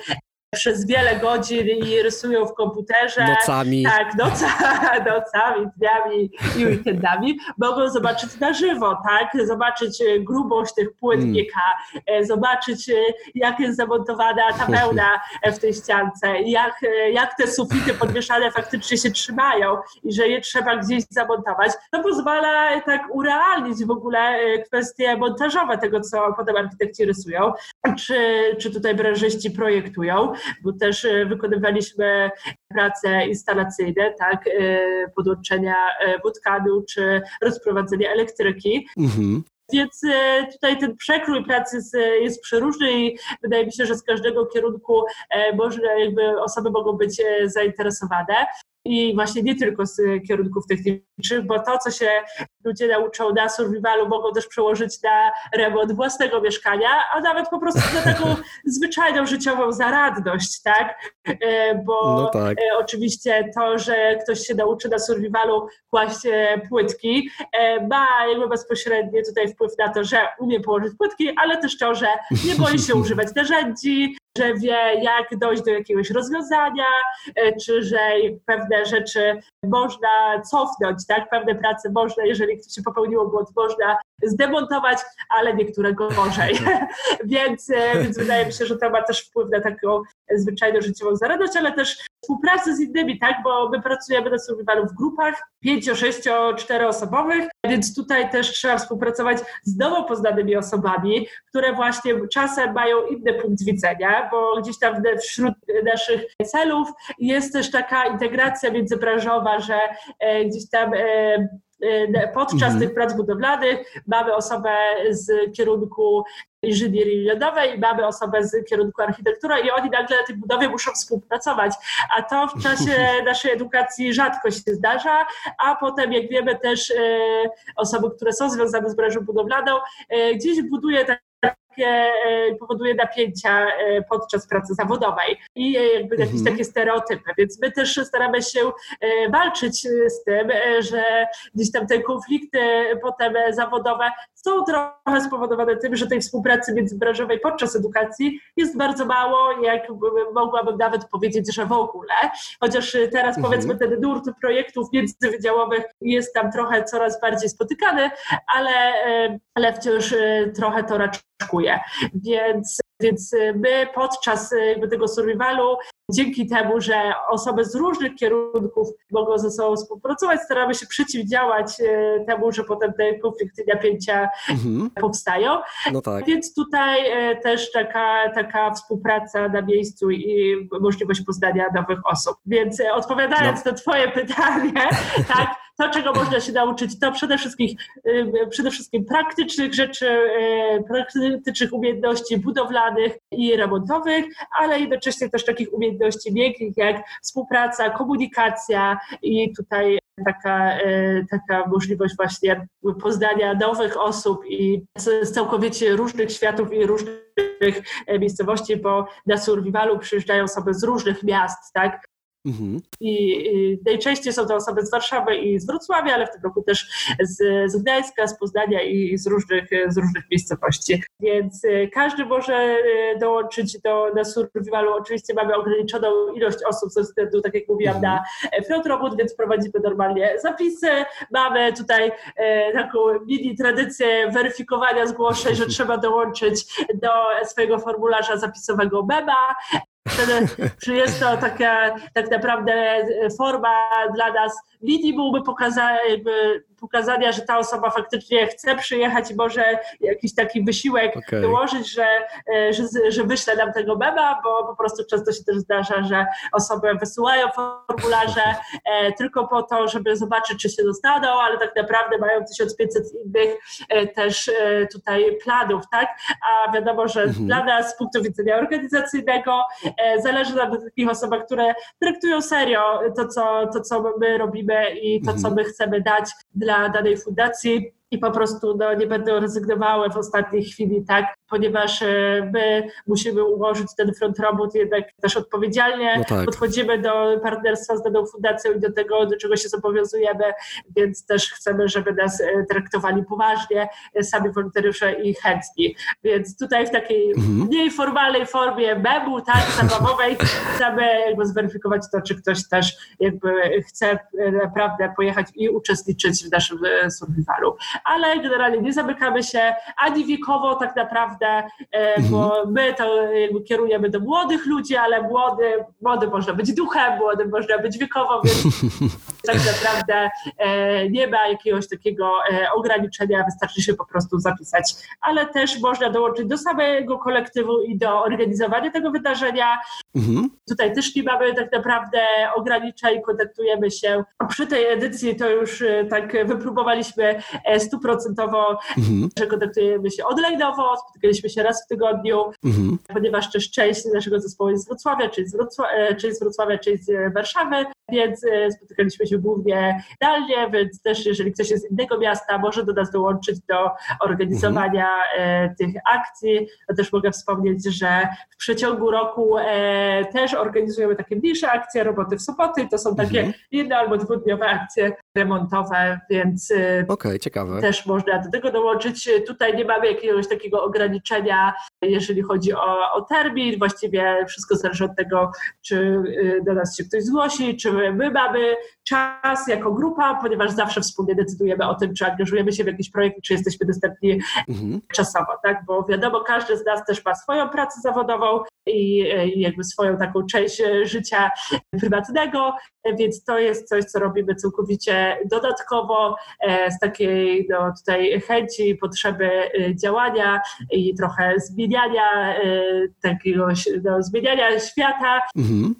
przez wiele godzin i rysują w komputerze. Nocami. Tak, noca, nocami, dniami i weekendami. Mogą zobaczyć na żywo, tak? Zobaczyć e, grubość tych płyt. GK, e, zobaczyć e, jak jest zamontowana ta wełna w tej ściance, jak, jak te sufity podwieszane faktycznie się trzymają i że je trzeba gdzieś zamontować. To pozwala tak urealnić w ogóle kwestie montażowe tego, co potem architekci rysują, czy, czy tutaj branżyści projektują bo też e, wykonywaliśmy prace instalacyjne, tak, e, podłączenia wodkanu e, czy rozprowadzenia elektryki. Mhm. Więc tutaj ten przekrój pracy jest przeróżny i wydaje mi się, że z każdego kierunku można, jakby osoby mogą być zainteresowane i właśnie nie tylko z kierunków technicznych, bo to, co się ludzie nauczą na survivalu, mogą też przełożyć na remont własnego mieszkania, a nawet po prostu na taką zwyczajną życiową zaradność, tak? E, bo no tak. E, oczywiście to, że ktoś się nauczy na survivalu kłaść e, płytki, ma jakby bezpośredni tutaj wpływ na to, że umie położyć płytki, ale też to, że nie boi się używać narzędzi, że wie, jak dojść do jakiegoś rozwiązania, czy że pewne rzeczy można cofnąć, tak? Pewne prace można, jeżeli ktoś się popełniło błąd, można zdemontować, ale niektóre gorzej. więc, e, więc wydaje mi się, że to ma też wpływ na taką zwyczajną życiową zaradność, ale też współpracę z innymi, tak? Bo my pracujemy na survivalu w grupach pięcio, sześcio, czteroosobowych, więc tutaj też trzeba współpracować z nowo poznanymi osobami, które właśnie czasem mają inny punkt widzenia, bo gdzieś tam wśród naszych celów jest też taka integracja międzybranżowa, że e, gdzieś tam e, podczas mhm. tych prac budowlanych mamy osobę z kierunku inżynierii lądowej, mamy osobę z kierunku architektury i oni nagle na tej budowie muszą współpracować, a to w czasie naszej edukacji rzadko się zdarza, a potem jak wiemy też osoby, które są związane z branżą budowlaną, gdzieś buduje tak e, powoduje napięcia e, podczas pracy zawodowej i e, jakby jakieś mhm. takie stereotypy. Więc my też staramy się walczyć z tym, że gdzieś tam te konflikty potem zawodowe są trochę spowodowane tym, że tej współpracy międzybranżowej podczas edukacji jest bardzo mało, jak mogłabym nawet powiedzieć, że w ogóle. Chociaż teraz mhm. powiedzmy ten nurt projektów międzywydziałowych jest tam trochę coraz bardziej spotykany, ale, ale wciąż trochę to raczkuje. Więc więc my podczas tego survivalu, dzięki temu, że osoby z różnych kierunków mogą ze sobą współpracować, staramy się przeciwdziałać e, temu, że potem te konflikty napięcia mhm. powstają. No tak. Więc tutaj też taka, taka współpraca na miejscu i możliwość poznania nowych osób. Więc odpowiadając no. na Twoje pytanie, tak, to, czego można się nauczyć, to przede wszystkim, przede wszystkim praktycznych rzeczy, praktycznych umiejętności budowlanych i remontowych, ale jednocześnie też takich umiejętności miękkich, jak współpraca, komunikacja i tutaj taka, taka możliwość właśnie poznania nowych osób i z całkowicie różnych światów i różnych miejscowości, bo na survivalu przyjeżdżają osoby z różnych miast, tak? Mhm. I, najczęściej są to osoby z Warszawy i z Wrocławia, ale w tym roku też z, z Gdańska, z Poznania i z różnych, z różnych miejscowości. Więc y, każdy może y, dołączyć do na survivalu. Oczywiście mamy ograniczoną ilość osób ze względu, tak jak mówiłam, mhm. na front robot, więc prowadzimy normalnie zapisy. Mamy tutaj e, taką mini tradycję weryfikowania zgłoszeń, że trzeba dołączyć do swojego formularza zapisowego mema. Wtedy jest to taka tak naprawdę forma dla nas minimum pokazania, jakby pokazania, że ta osoba faktycznie chce przyjechać i może jakiś taki wysiłek okay. dołożyć, że, e, że, że wyśle nam tego mema, bo po prostu często się też zdarza, że osoby wysyłają formularze e, tylko po to, żeby zobaczyć, czy się dostaną, ale tak naprawdę mają 1500 innych e, też tutaj planów, tak? A wiadomo, że mhm. dla nas z punktu widzenia organizacyjnego zależy nam na takich osobach, które traktują serio to, co, to, co my robimy i to, co mhm. my chcemy dać dla danej fundacji i po prostu no, nie będą rezygnowały w ostatniej chwili, tak, ponieważ e, my musimy ułożyć ten front robot jednak też odpowiedzialnie. No tak. Podchodzimy do partnerstwa z daną fundacją i do tego, do czego się zobowiązujemy, więc też chcemy, żeby nas e, traktowali poważnie, e, sami wolontariusze i chętni. Więc tutaj w takiej mhm. mniej formalnej formie memu, tak, zabawowej, chcemy jakby zweryfikować to, czy ktoś też jakby chce naprawdę pojechać i uczestniczyć w naszym survivalu ale generalnie nie zamykamy się ani wiekowo tak naprawdę, e, bo mhm. my to jakby kierujemy do młodych ludzi, ale młody, młody można być duchem, młody można być wiekowo, więc tak naprawdę e, nie ma jakiegoś takiego e, ograniczenia, wystarczy się po prostu zapisać, ale też można dołączyć do samego kolektywu i do organizowania tego wydarzenia. Mhm. Tutaj też nie mamy tak naprawdę ograniczeń, kontaktujemy się. Przy tej edycji to już tak wypróbowaliśmy stuprocentowo, mhm. że kontaktujemy się online'owo, spotykaliśmy się raz w tygodniu, mhm. ponieważ też część naszego zespołu jest z Wrocławia, czyli z Wrocławia, e, czyli z, Wrocławia, czyli z Warszawy, więc e, spotykaliśmy się głównie zdalnie, więc też jeżeli ktoś jest z innego miasta, może do nas dołączyć do organizowania mhm. tych akcji. To też mogę wspomnieć, że w przeciągu roku też organizujemy takie mniejsze akcje, roboty w Sopoty, to są takie mhm. jedno albo dwudniowe akcje remontowe, więc okay, ciekawe. też można do tego dołączyć. Tutaj nie mamy jakiegoś takiego ograniczenia, jeżeli chodzi o, o termin. Właściwie wszystko zależy od tego, czy do nas się ktoś zgłosi, czy my mamy czas jako grupa, ponieważ zawsze wspólnie decydujemy o tym, czy angażujemy się w jakiś projekt, czy jesteśmy dostępni mhm. czasowo, tak? Bo wiadomo, każdy z nas też ma swoją pracę zawodową i, jakby swoją taką część życia prywatnego, więc to jest coś, co robimy całkowicie dodatkowo e, z takiej no, tutaj chęci, potrzeby e, działania i trochę zmieniania e, takiego no, zmieniania świata mhm.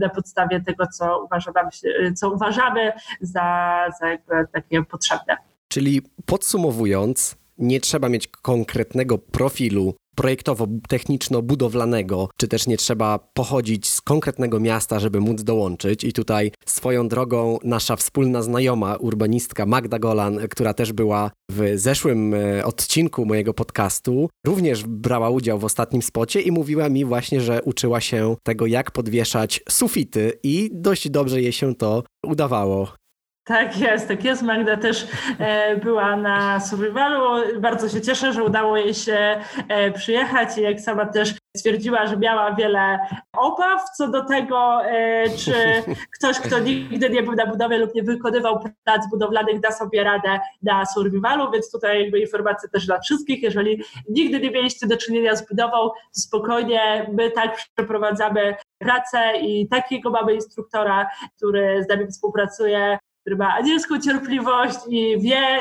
na podstawie tego, co uważamy, co uważamy za, za takie potrzebne. Czyli podsumowując, nie trzeba mieć konkretnego profilu projektowo-techniczno-budowlanego, czy też nie trzeba pochodzić z konkretnego miasta, żeby móc dołączyć. I tutaj swoją drogą nasza wspólna znajoma, urbanistka Magda Golan, która też była w zeszłym e, odcinku mojego podcastu, również brała udział w ostatnim spocie i mówiła mi właśnie, że uczyła się tego, jak podwieszać sufity i dość dobrze jej się to udawało. Tak jest, tak jest. Magda też e, była na survivalu. Bardzo się cieszę, że udało jej się e, przyjechać i jak sama też stwierdziła, że miała wiele obaw co do tego, e, czy ktoś, kto nigdy nie był na budowie lub nie wykonywał prac budowlanych, da sobie radę na survivalu, więc tutaj jakby informacja też dla wszystkich. Jeżeli nigdy nie mieliście do czynienia z budową, spokojnie my tak przeprowadzamy pracę i takiego mamy instruktora, który z nami współpracuje który ma anielską cierpliwość i wie,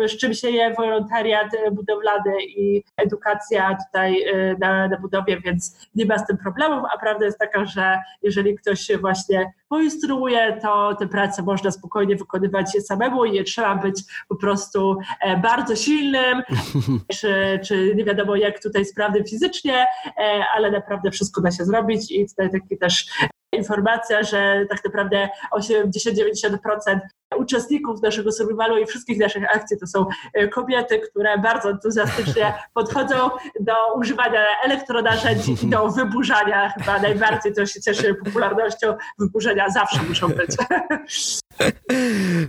y, z czym się je wolontariat budowlany i edukacja tutaj y, na, na budowie, więc nie ma z tym problemów, a prawda jest taka, że jeżeli ktoś się właśnie poinstruuje, to te prace można spokojnie wykonywać samemu i nie trzeba być po prostu e, bardzo silnym, czy, czy nie wiadomo jak tutaj sprawnym fizycznie, e, ale naprawdę wszystko da się zrobić i tutaj taki też informacja, że tak naprawdę 80-90% uczestników naszego survivalu i wszystkich naszych akcji to są kobiety, które bardzo entuzjastycznie podchodzą do używania elektronarzędzi i do wyburzania chyba najbardziej, to się cieszy popularnością, wyburzenia zawsze muszą być.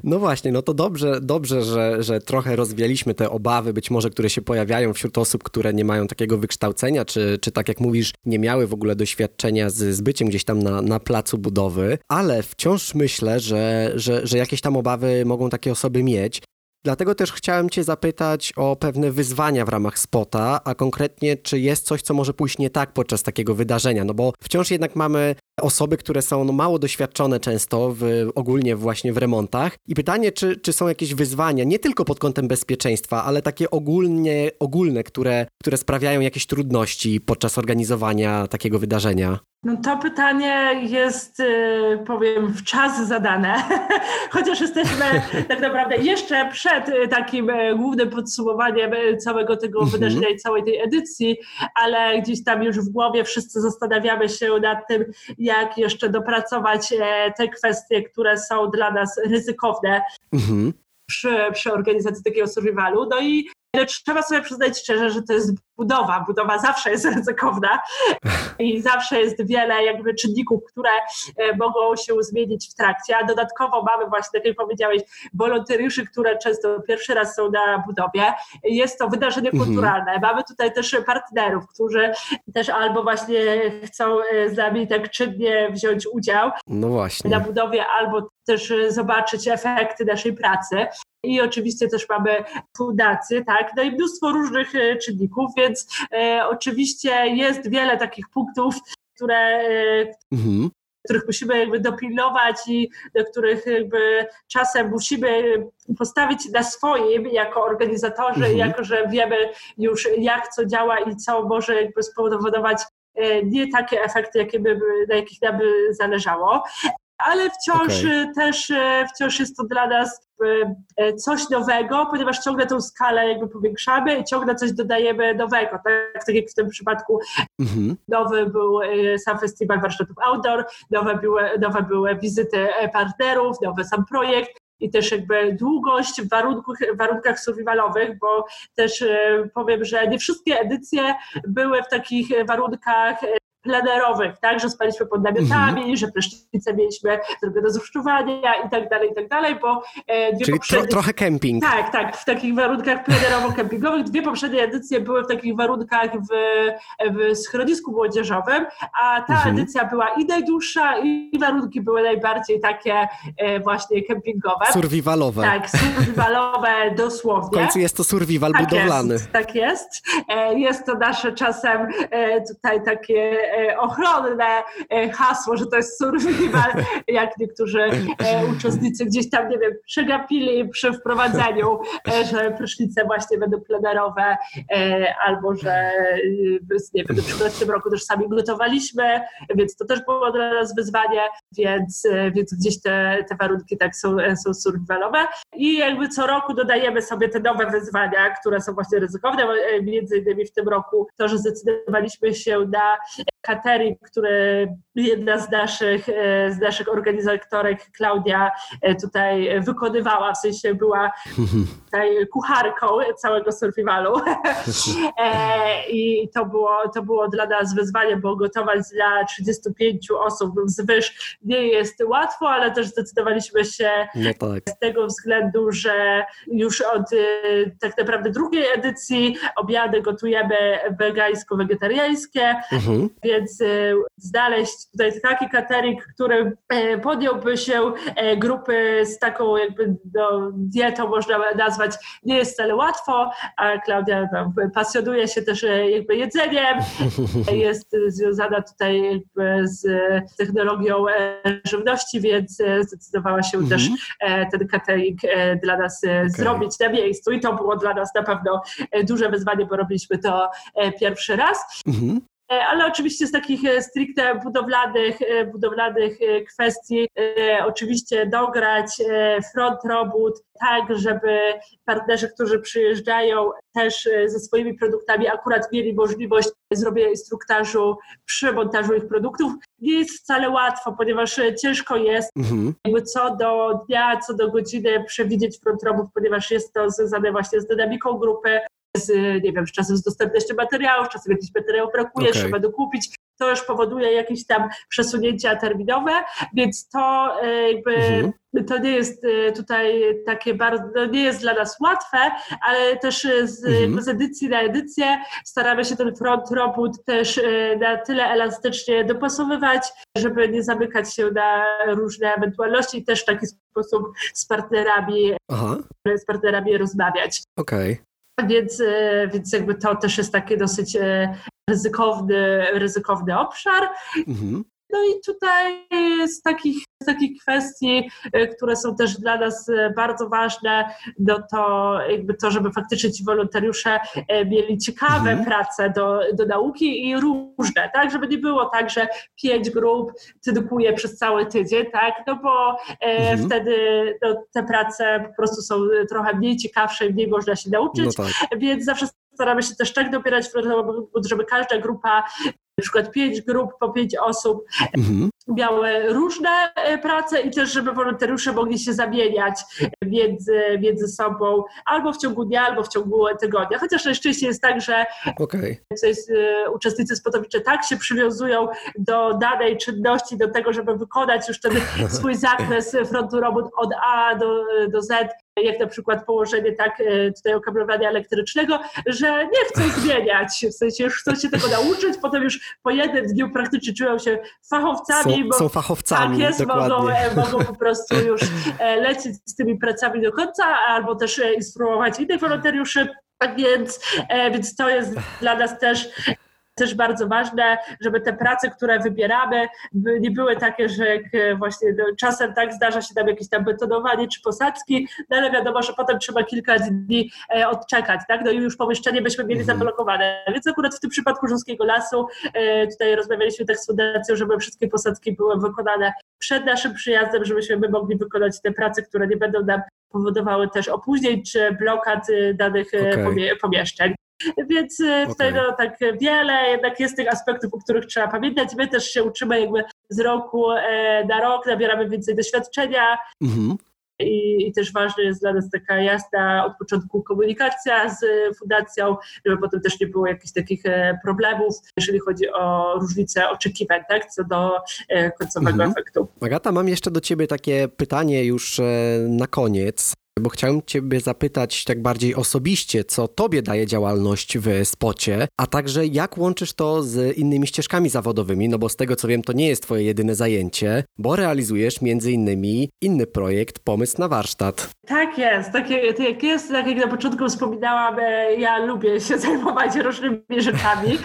No właśnie, no to dobrze, dobrze że, że trochę rozwialiśmy te obawy, być może, które się pojawiają wśród osób, które nie mają takiego wykształcenia, czy, czy tak jak mówisz, nie miały w ogóle doświadczenia z, z byciem gdzieś tam na, na placu budowy, ale wciąż myślę, że, że, że jakieś tam obawy mogą takie osoby mieć. Dlatego też chciałem Cię zapytać o pewne wyzwania w ramach spota, a konkretnie, czy jest coś, co może pójść nie tak podczas takiego wydarzenia? No bo wciąż jednak mamy osoby, które są no, mało doświadczone często w, ogólnie właśnie w remontach. I pytanie, czy, czy są jakieś wyzwania, nie tylko pod kątem bezpieczeństwa, ale takie ogólnie, ogólne, które, które sprawiają jakieś trudności podczas organizowania takiego wydarzenia? No to pytanie jest, y, powiem, w czas zadane, chociaż jesteśmy tak naprawdę jeszcze przed y, takim y, głównym podsumowaniem całego tego mhm. wydarzenia i całej tej edycji, ale gdzieś tam już w głowie wszyscy zastanawiamy się nad tym, jak jeszcze dopracować e, te kwestie, które są dla nas ryzykowne. Mhm. Przy, przy, organizacji takiego survivalu. No i ale trzeba sobie przyznać szczerze, że to jest budowa. Budowa zawsze jest ryzykowna i zawsze jest wiele jakby czynników, które e, mogą się zmienić w trakcie, a dodatkowo mamy właśnie, tak jak powiedziałeś, wolontariuszy, które często pierwszy raz są na budowie. Jest to wydarzenie mhm. kulturalne. Mamy tutaj też partnerów, którzy też albo właśnie chcą e, z nami tak czynnie wziąć udział no właśnie. na budowie, albo też zobaczyć efekty naszej pracy. I oczywiście też mamy fundację, tak, no i mnóstwo różnych e, czynników, więc e, oczywiście jest wiele takich punktów, które, e, mhm których musimy jakby dopilnować i do których jakby czasem musimy postawić na swoim jako organizatorzy, mhm. jako że wiemy już jak co działa i co może jakby spowodować e, nie takie efekty, jakie by, na jakich nam by zależało ale wciąż okay. też wciąż jest to dla nas E, coś nowego, ponieważ ciągle tą skalę jakby powiększamy i ciągle coś dodajemy nowego. Tak, tak jak w tym przypadku mhm. nowy był e, sam festiwal warsztatów outdoor, nowe były, nowe były wizyty e, partnerów, nowy sam projekt i też jakby długość w warunkach, warunkach survivalowych, bo też powiem, że nie wszystkie edycje były w takich warunkach plenerowych, tak, że spaliśmy pod namiotami, mm -hmm. że prysznice mieliśmy zrobione z uszczuwania i tak dalej, i tak dalej, bo e, dwie Czyli poprzednie... tro, trochę kemping. Tak, tak, w takich warunkach plenerowo-kempingowych. Dwie poprzednie edycje były w takich warunkach w, w schronisku młodzieżowym, a ta mm -hmm. edycja była i najdłuższa i warunki były najbardziej takie e, właśnie kempingowe. Survivalowe. Tak, survivalowe dosłownie. W końcu jest to survival tak budowlany. Jest, tak jest. E, jest to nasze czasem tutaj takie ochronne e, hasło, że to jest survival, jak niektórzy e, uczestnicy gdzieś tam, nie wiem, przegapili przy wprowadzeniu, że prysznice właśnie będą plenerowe, albo że nie wiem, w tym roku też sami gotowaliśmy, więc to też było dla nas wyzwanie, więc, więc gdzieś te, te warunki tak są, są survivalowe. I jakby co roku dodajemy sobie te nowe wyzwania, które są właśnie ryzykowne, między innymi w tym roku to, że zdecydowaliśmy się na catering, który jedna z naszych, e, z naszych organizatorek, Klaudia, e, tutaj wykonywała, w sensie była tutaj kucharką całego survivalu. E, I to było, to było dla nas wyzwanie, bo gotować dla 35 osób zwyż nie jest łatwo, ale też zdecydowaliśmy się no tak. z tego względu, że już od tak naprawdę drugiej edycji obiady gotujemy wegańsko-wegetariańskie, mhm więc e, znaleźć tutaj taki catering, który e, podjąłby się e, grupy z taką jakby no, dietą, można nazwać, nie jest wcale łatwo, a Klaudia no, pasjonuje się też jakby jedzeniem, jest związana tutaj jakby z technologią żywności, więc zdecydowała się mhm. też ten catering dla nas okay. zrobić na miejscu i to było dla nas na pewno duże wyzwanie, bo robiliśmy to pierwszy raz. Mhm. Ale oczywiście z takich stricte budowlanych, budowlanych kwestii oczywiście dograć front robót, tak, żeby partnerzy, którzy przyjeżdżają też ze swoimi produktami, akurat mieli możliwość zrobienia instruktażu przy montażu ich produktów. Nie jest wcale łatwo, ponieważ ciężko jest mhm. jakby co do dnia, co do godziny przewidzieć front robót, ponieważ jest to związane właśnie z dynamiką grupy, z, nie wiem, z czasem z dostępnością materiałów, czasem jakiś materiał brakuje, okay. trzeba dokupić. To już powoduje jakieś tam przesunięcia terminowe, więc to e, jakby mhm. to nie jest e, tutaj takie bardzo, nie jest dla nas łatwe, ale też z, mhm. z edycji na edycję staramy się ten front robót też e, na tyle elastycznie dopasowywać, żeby nie zamykać się na różne ewentualności i też w taki sposób z partnerami, Aha. z partnerami rozmawiać. Okej. Okay. Więc, e, więc jakby to też jest taki dosyć e, ryzykowny, ryzykowny obszar. Mhm. No i tutaj z takich, z takich kwestii, e, które są też dla nas e, bardzo ważne, no to jakby to, żeby faktycznie ci wolontariusze e, mieli ciekawe mhm. prace do, do nauki i różne, tak, żeby nie było tak, że pięć grup tydukuje przez cały tydzień, tak, no bo mhm. wtedy no, te prace po prostu są trochę mniej ciekawsze i mniej można się nauczyć, no tak. więc zawsze staramy się też tak dobierać, żeby każda grupa na przykład pięć grup po pięć osób mhm. miały różne e, prace i też, żeby wolontariusze mogli się zamieniać między, między sobą albo w ciągu dnia, albo w ciągu tygodnia. Chociaż najczęściej jest tak, że okay. e, uczestnicy spotowicze tak się przywiązują do danej czynności, do tego, żeby wykonać już ten swój zakres frontu robót od A do, do Z, jak na przykład położenie tak e, tutaj okablowania elektrycznego, że nie chcą zmieniać, w sensie już chcą się tego nauczyć, potem już po jednym dniu praktycznie czują się fachowcami. Są, bo, są fachowcami, tak jest, mogą, e, mogą po prostu już e, lecieć z tymi pracami do końca, albo też instruować innych wolontariuszy. Tak więc, więc to jest dla nas też też bardzo ważne, żeby te prace, które wybieramy, nie były takie, że jak e, właśnie no, czasem tak zdarza się tam jakieś tam betonowanie czy posadzki, no ale wiadomo, że potem trzeba kilka dni e, odczekać, tak? No i już pomieszczenie byśmy mieli mhm. zablokowane. Więc akurat w tym przypadku Rzymskiego Lasu e, tutaj rozmawialiśmy tak z fundacją, żeby wszystkie posadzki były wykonane przed naszym przyjazdem, żebyśmy my mogli wykonać te prace, które nie będą nam powodowały też opóźnień czy blokad danych okay. pomieszczeń. Więc okay. tutaj no, tak wiele jednak jest tych aspektów, o których trzeba pamiętać. My też się uczymy jakby z roku e, na rok, nabieramy więcej doświadczenia. Mhm. I, I, też ważna jest dla nas taka jasna od początku komunikacja z fundacją, żeby potem też nie było jakichś takich e, problemów, jeżeli chodzi o różnice oczekiwań, tak, co do e, końcowego mhm. efektu. Agata, mam jeszcze do Ciebie takie pytanie już na koniec bo chciałem Ciebie zapytać tak bardziej osobiście, co Tobie daje działalność w spocie, a także jak łączysz to z innymi ścieżkami zawodowymi, no bo z tego co wiem, to nie jest Twoje jedyne zajęcie, bo realizujesz między innymi inny projekt, pomysł na warsztat. Tak jest, tak jak jest, tak jak na początku wspominałam, e, ja lubię się zajmować różnymi rzeczami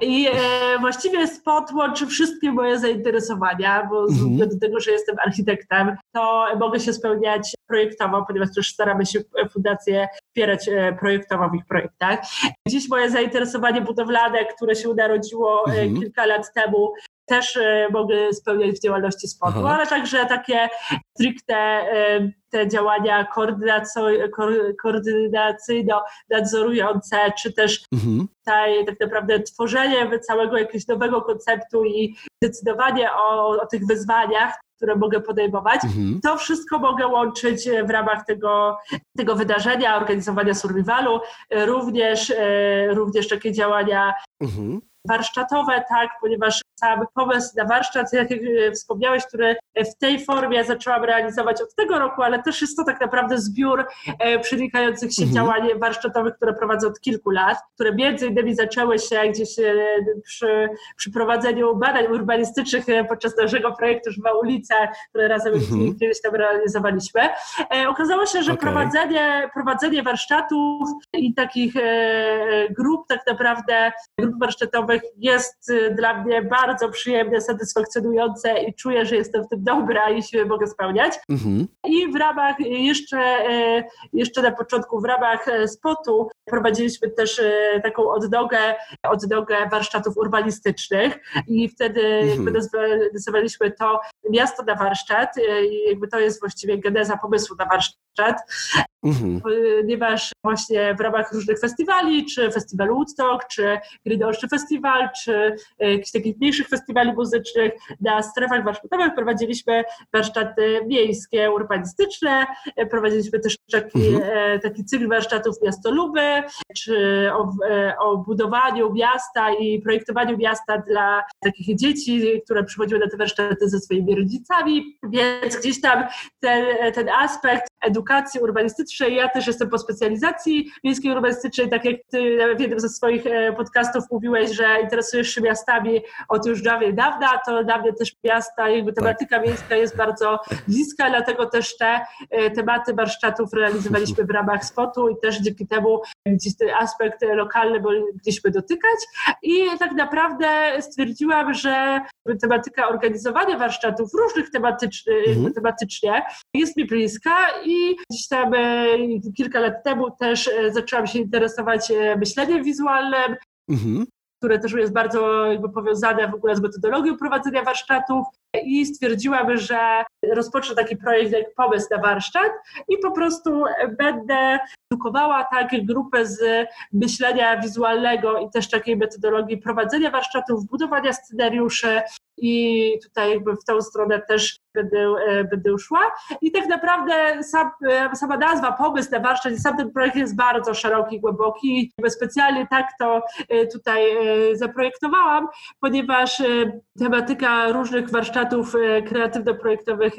i e, właściwie spot łączy wszystkie moje zainteresowania, bo z mhm. do tego, że jestem architektem, to mogę się spełniać projektowo, ponieważ też staramy się fundację wspierać e, projektowo w ich projektach. Dziś moje zainteresowanie budowlane, które się narodziło e, mhm. kilka lat temu, też e, mogę spełniać w działalności spotu, ale także takie stricte te działania koordynacyjno-nadzorujące, czy też mhm. tutaj tak naprawdę tworzenie całego jakiegoś nowego konceptu i decydowanie o, o tych wyzwaniach, które mogę podejmować. Mhm. To wszystko mogę łączyć w ramach tego, tego wydarzenia, organizowania survivalu, również, e, również takie działania mhm warsztatowe, tak, ponieważ sam pomysł na warsztat, jak wspomniałeś, który w tej formie zaczęłam realizować od tego roku, ale też jest to tak naprawdę zbiór e, przenikających się mhm. działań warsztatowych, które prowadzę od kilku lat, które między innymi zaczęły się gdzieś e, przy, przy prowadzeniu badań urbanistycznych e, podczas naszego projektu Żywa Ulica, które razem mhm. kiedyś tam realizowaliśmy. Okazało się, że okay. prowadzenie, prowadzenie warsztatów i takich grup tak naprawdę, grup warsztatowych projektowych jest dla mnie bardzo przyjemne, satysfakcjonujące i czuję, że jestem w tym dobra i się mogę spełniać. Mhm. I w ramach jeszcze, jeszcze na początku, w ramach spotu prowadziliśmy też taką odnogę, odnogę warsztatów urbanistycznych i wtedy mhm. jakby nazwaliśmy to miasto na warsztat i jakby to jest właściwie geneza pomysłu na warsztat, mhm. ponieważ właśnie w ramach różnych festiwali, czy festiwalu Woodstock, czy Grydolszy Festiwal, czy jakichś takich mniejszych festiwali muzycznych na strefach warsztatowych prowadziliśmy warsztaty miejskie, urbanistyczne, prowadziliśmy też taki, mhm. taki cykl warsztatów miastoluby, czy o, o budowaniu miasta i projektowaniu miasta dla takich dzieci, które przychodziły na te warsztaty ze swoimi rodzicami, więc gdzieś tam ten, ten aspekt edukacji urbanistycznej, ja też jestem po specjalizacji miejskiej urbanistycznej, tak jak ty w jednym ze swoich e, podcastów mówiłeś, że interesujesz się miastami od już dawniej dawna, to dla mnie też miasta, jakby tematyka tak. miejska jest bardzo bliska, dlatego też te e, tematy warsztatów realizowaliśmy w ramach spotu i też dzięki temu gdzieś ten aspekt lokalny mogliśmy dotykać i tak naprawdę stwierdziłam, że tematyka organizowania warsztatów różnych tematycznych, mhm. tematycznie jest mi bliska i gdzieś tam e, kilka lat temu też e, zaczęłam się interesować e, myśleniem wizualnym, mhm. Które też jest bardzo jakby powiązane w ogóle z metodologią prowadzenia warsztatów i stwierdziłam, że rozpocznę taki projekt jak pomysł na warsztat i po prostu będę edukowała tak grupę z myślenia wizualnego i też takiej metodologii prowadzenia warsztatów, budowania scenariuszy, i tutaj jakby w tą stronę też będę, e, będę szła. I tak naprawdę sam, e, sama nazwa, pomysł na warsztat i sam ten projekt jest bardzo szeroki, głęboki. Specjalnie tak to e, tutaj zaprojektowałam, ponieważ tematyka różnych warsztatów kreatywno-projektowych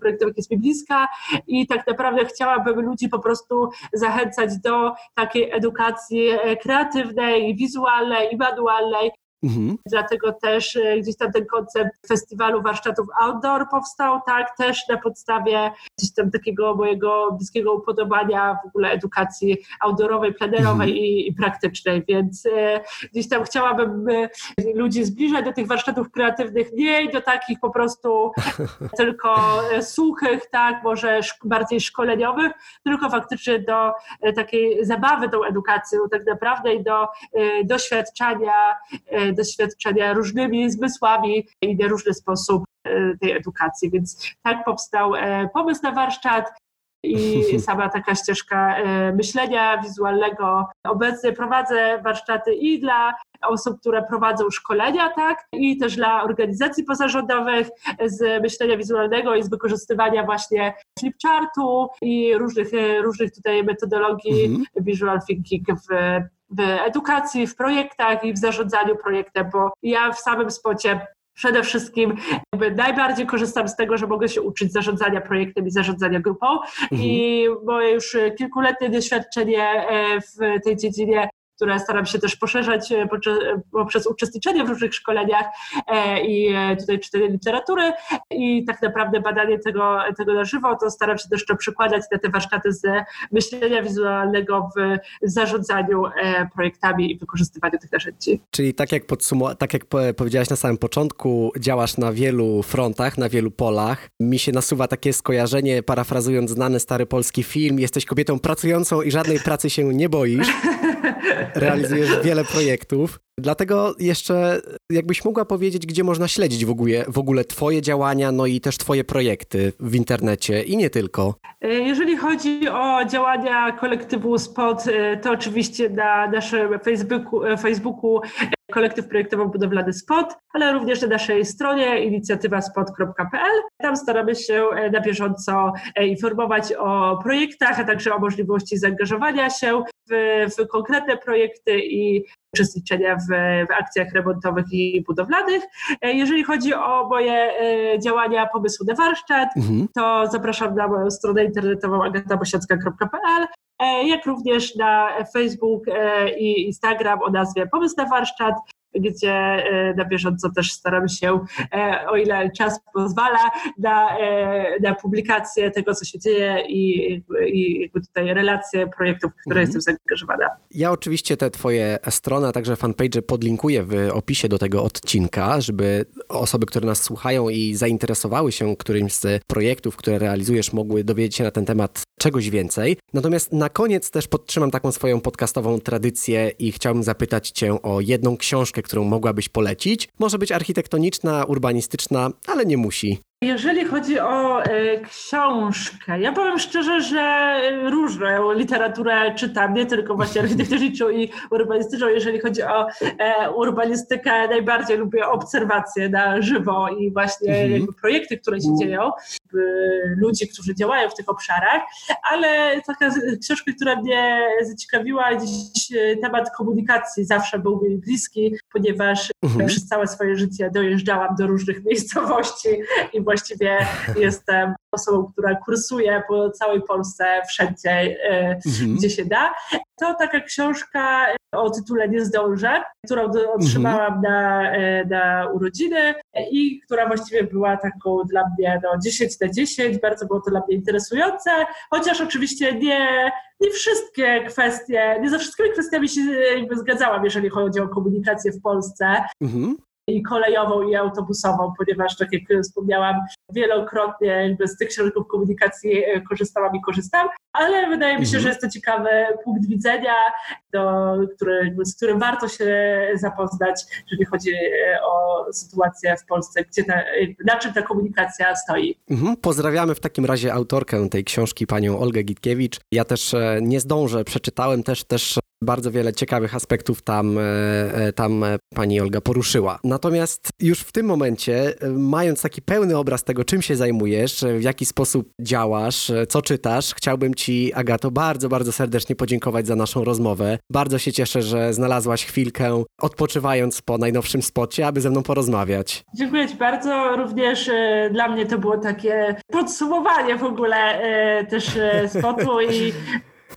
projektowych jest mi bliska i tak naprawdę chciałabym ludzi po prostu zachęcać do takiej edukacji kreatywnej, wizualnej i manualnej, Mhm. Dlatego też e, gdzieś tam ten koncept festiwalu warsztatów outdoor powstał, tak, też na podstawie gdzieś tam takiego mojego bliskiego upodobania w ogóle edukacji outdoorowej, plenerowej mhm. i, i, praktycznej, więc e, gdzieś tam chciałabym e, ludzi zbliżać do tych warsztatów kreatywnych, nie do takich po prostu tylko suchych, tak, może bardziej szkoleniowych, tylko faktycznie do takiej zabawy tą edukacją tak naprawdę i do doświadczania doświadczenia różnymi zmysłami i na różny sposób e, tej edukacji. Więc tak powstał e, pomysł na warsztat i sama taka ścieżka e, myślenia wizualnego. Obecnie prowadzę warsztaty i dla osób, które prowadzą szkolenia, tak, i też dla organizacji pozarządowych z myślenia wizualnego i z wykorzystywania właśnie flipchartu i różnych, różnych tutaj metodologii mhm. visual thinking w w edukacji, w projektach i w zarządzaniu projektem, bo ja w samym spocie przede wszystkim najbardziej korzystam z tego, że mogę się uczyć zarządzania projektem i zarządzania grupą mhm. i moje już kilkuletnie doświadczenie e, w tej dziedzinie które staram się też poszerzać e, poprzez uczestniczenie w różnych szkoleniach e, i e, tutaj czytanie literatury i tak naprawdę badanie tego, tego na żywo, to staram się też to przykładać na te warsztaty z myślenia wizualnego w zarządzaniu projektami i wykorzystywaniu tych narzędzi. Czyli tak jak, podsumu- tak jak powiedziałaś na samym początku, działasz na wielu frontach, na wielu polach. Mi się nasuwa takie skojarzenie, parafrazując znany stary polski film, jesteś kobietą pracującą i żadnej pracy się nie boisz. realizujesz wiele projektów. Dlatego jeszcze jakbyś mogła powiedzieć, gdzie można śledzić w ogóle, w ogóle Twoje działania, no i też Twoje projekty w internecie i nie tylko. Jeżeli chodzi o działania kolektywu SPOT, e, to oczywiście na naszym Facebooku, e, Facebooku kolektyw projektowo-budowlany SPOT, ale również na naszej stronie inicjatywaspot.pl. Tam staramy się na bieżąco informować o projektach, a także o możliwości zaangażowania się w, w konkretne projekty i uczestniczenia w, w, akcjach remontowych i budowlanych. E, jeżeli chodzi o moje e, działania pomysłu na warsztat, mhm. to zapraszam na moją stronę internetową agatabosiacka.pl, e, jak również na Facebook i Instagram o nazwie Pomysł na warsztat. Gdzie e, na bieżąco też staram się, e, o ile czas pozwala, na, na publikację tego, co się dzieje i, i jakby tutaj relacje projektów, w które mhm. jestem zaangażowana. Ja oczywiście te twoje strony, a także fanpage podlinkuję w opisie do tego odcinka, żeby osoby, które nas słuchają i zainteresowały się którymś z projektów, które realizujesz, mogły dowiedzieć się na ten temat czegoś więcej. Natomiast na koniec też podtrzymam taką swoją podcastową tradycję i chciałbym zapytać Cię o jedną książkę, którą mogłabyś polecić. Może być architektoniczna, urbanistyczna, ale nie musi. Jeżeli chodzi o e, książkę, ja powiem szczerze, że różną literaturę czytam, nie tylko właśnie architektoniczną i urbanistyczną. Jeżeli chodzi o e, urbanistykę, najbardziej lubię obserwacje na żywo i właśnie mhm. projekty, które się dzieją, ludzi, którzy działają w tych obszarach, ale taka książka, która mnie zaciekawiła, dziś e, temat komunikacji zawsze był mi bliski, ponieważ mhm. przez całe swoje życie dojeżdżałam do różnych miejscowości i właściwie jestem osobą, która kursuje po całej Polsce, wszędzie, e, mhm. gdzie się da. To taka książka o tytule Nie zdążę, którą otrzymałam mhm. na, e, na urodziny i która właściwie była taką dla mnie no, 10 na 10, bardzo było to dla mnie interesujące, chociaż oczywiście nie, nie wszystkie kwestie, nie ze wszystkimi kwestiami się zgadzałam, jeżeli chodzi o komunikację w Polsce. Mhm i kolejową, i autobusową, ponieważ, tak jak wspomniałam, wielokrotnie z tych środków komunikacji e, korzystałam i korzystam, ale wydaje mi się, mhm. że jest to ciekawy punkt widzenia, do, który, z którym warto się zapoznać, jeżeli chodzi e, o sytuację w Polsce, gdzie ta, na czym ta komunikacja stoi. Mhm. Pozdrawiamy w takim razie autorkę tej książki, panią Olgę Gitkiewicz. Ja też e, nie zdążę, przeczytałem też, też bardzo wiele ciekawych aspektów tam, tam pani Olga poruszyła. Natomiast już w tym momencie, e, mając taki pełny obraz tego, czym się zajmujesz, e, w jaki sposób działasz, e, co czytasz, chciałbym Ci, Agato, bardzo, bardzo serdecznie podziękować za naszą rozmowę. Bardzo się cieszę, że znalazłaś chwilkę, odpoczywając po najnowszym spocie, aby ze mną porozmawiać. Dziękuję Ci bardzo. Również dla mnie to było takie podsumowanie w ogóle też spotu i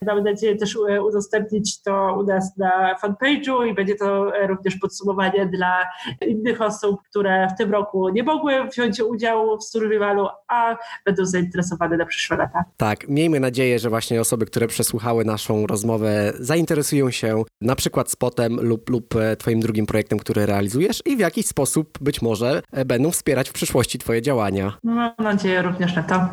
Mam nadzieję też e, udostępnić to u nas na fanpage'u i będzie to e, również podsumowanie dla innych osób, które w tym roku nie mogły wziąć udziału w survivalu, a będą zainteresowane na przyszłe lata. Tak, miejmy nadzieję, że właśnie osoby, które przesłuchały naszą rozmowę, zainteresują się na przykład spotem lub, lub e, Twoim drugim projektem, który realizujesz i w jakiś sposób być może będą wspierać w przyszłości Twoje działania. Mam nadzieję również na to.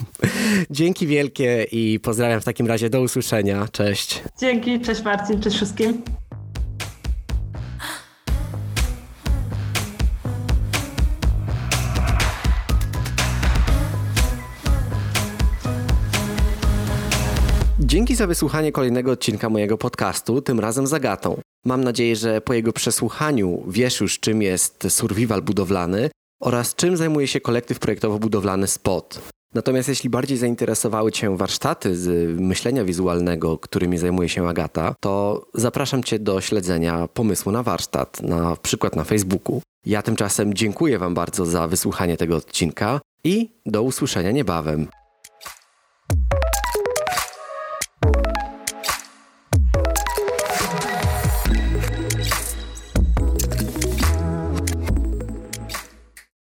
Dzięki wielkie i pozdrawiam w takim razie do usłyszenia. Cześć. Dzięki, cześć Marcin, cześć wszystkim. Dzięki za wysłuchanie kolejnego odcinka mojego podcastu, tym razem z Agatą. Mam nadzieję, że po jego przesłuchaniu wiesz już, czym jest survival budowlany oraz czym zajmuje się kolektyw projektowo-budowlany SPOT. Natomiast jeśli bardziej zainteresowały Cię warsztaty z myślenia wizualnego, którymi zajmuje się Agata, to zapraszam Cię do śledzenia pomysłu na warsztat, na przykład na Facebooku. Ja tymczasem dziękuję Wam bardzo za wysłuchanie tego odcinka i do usłyszenia niebawem.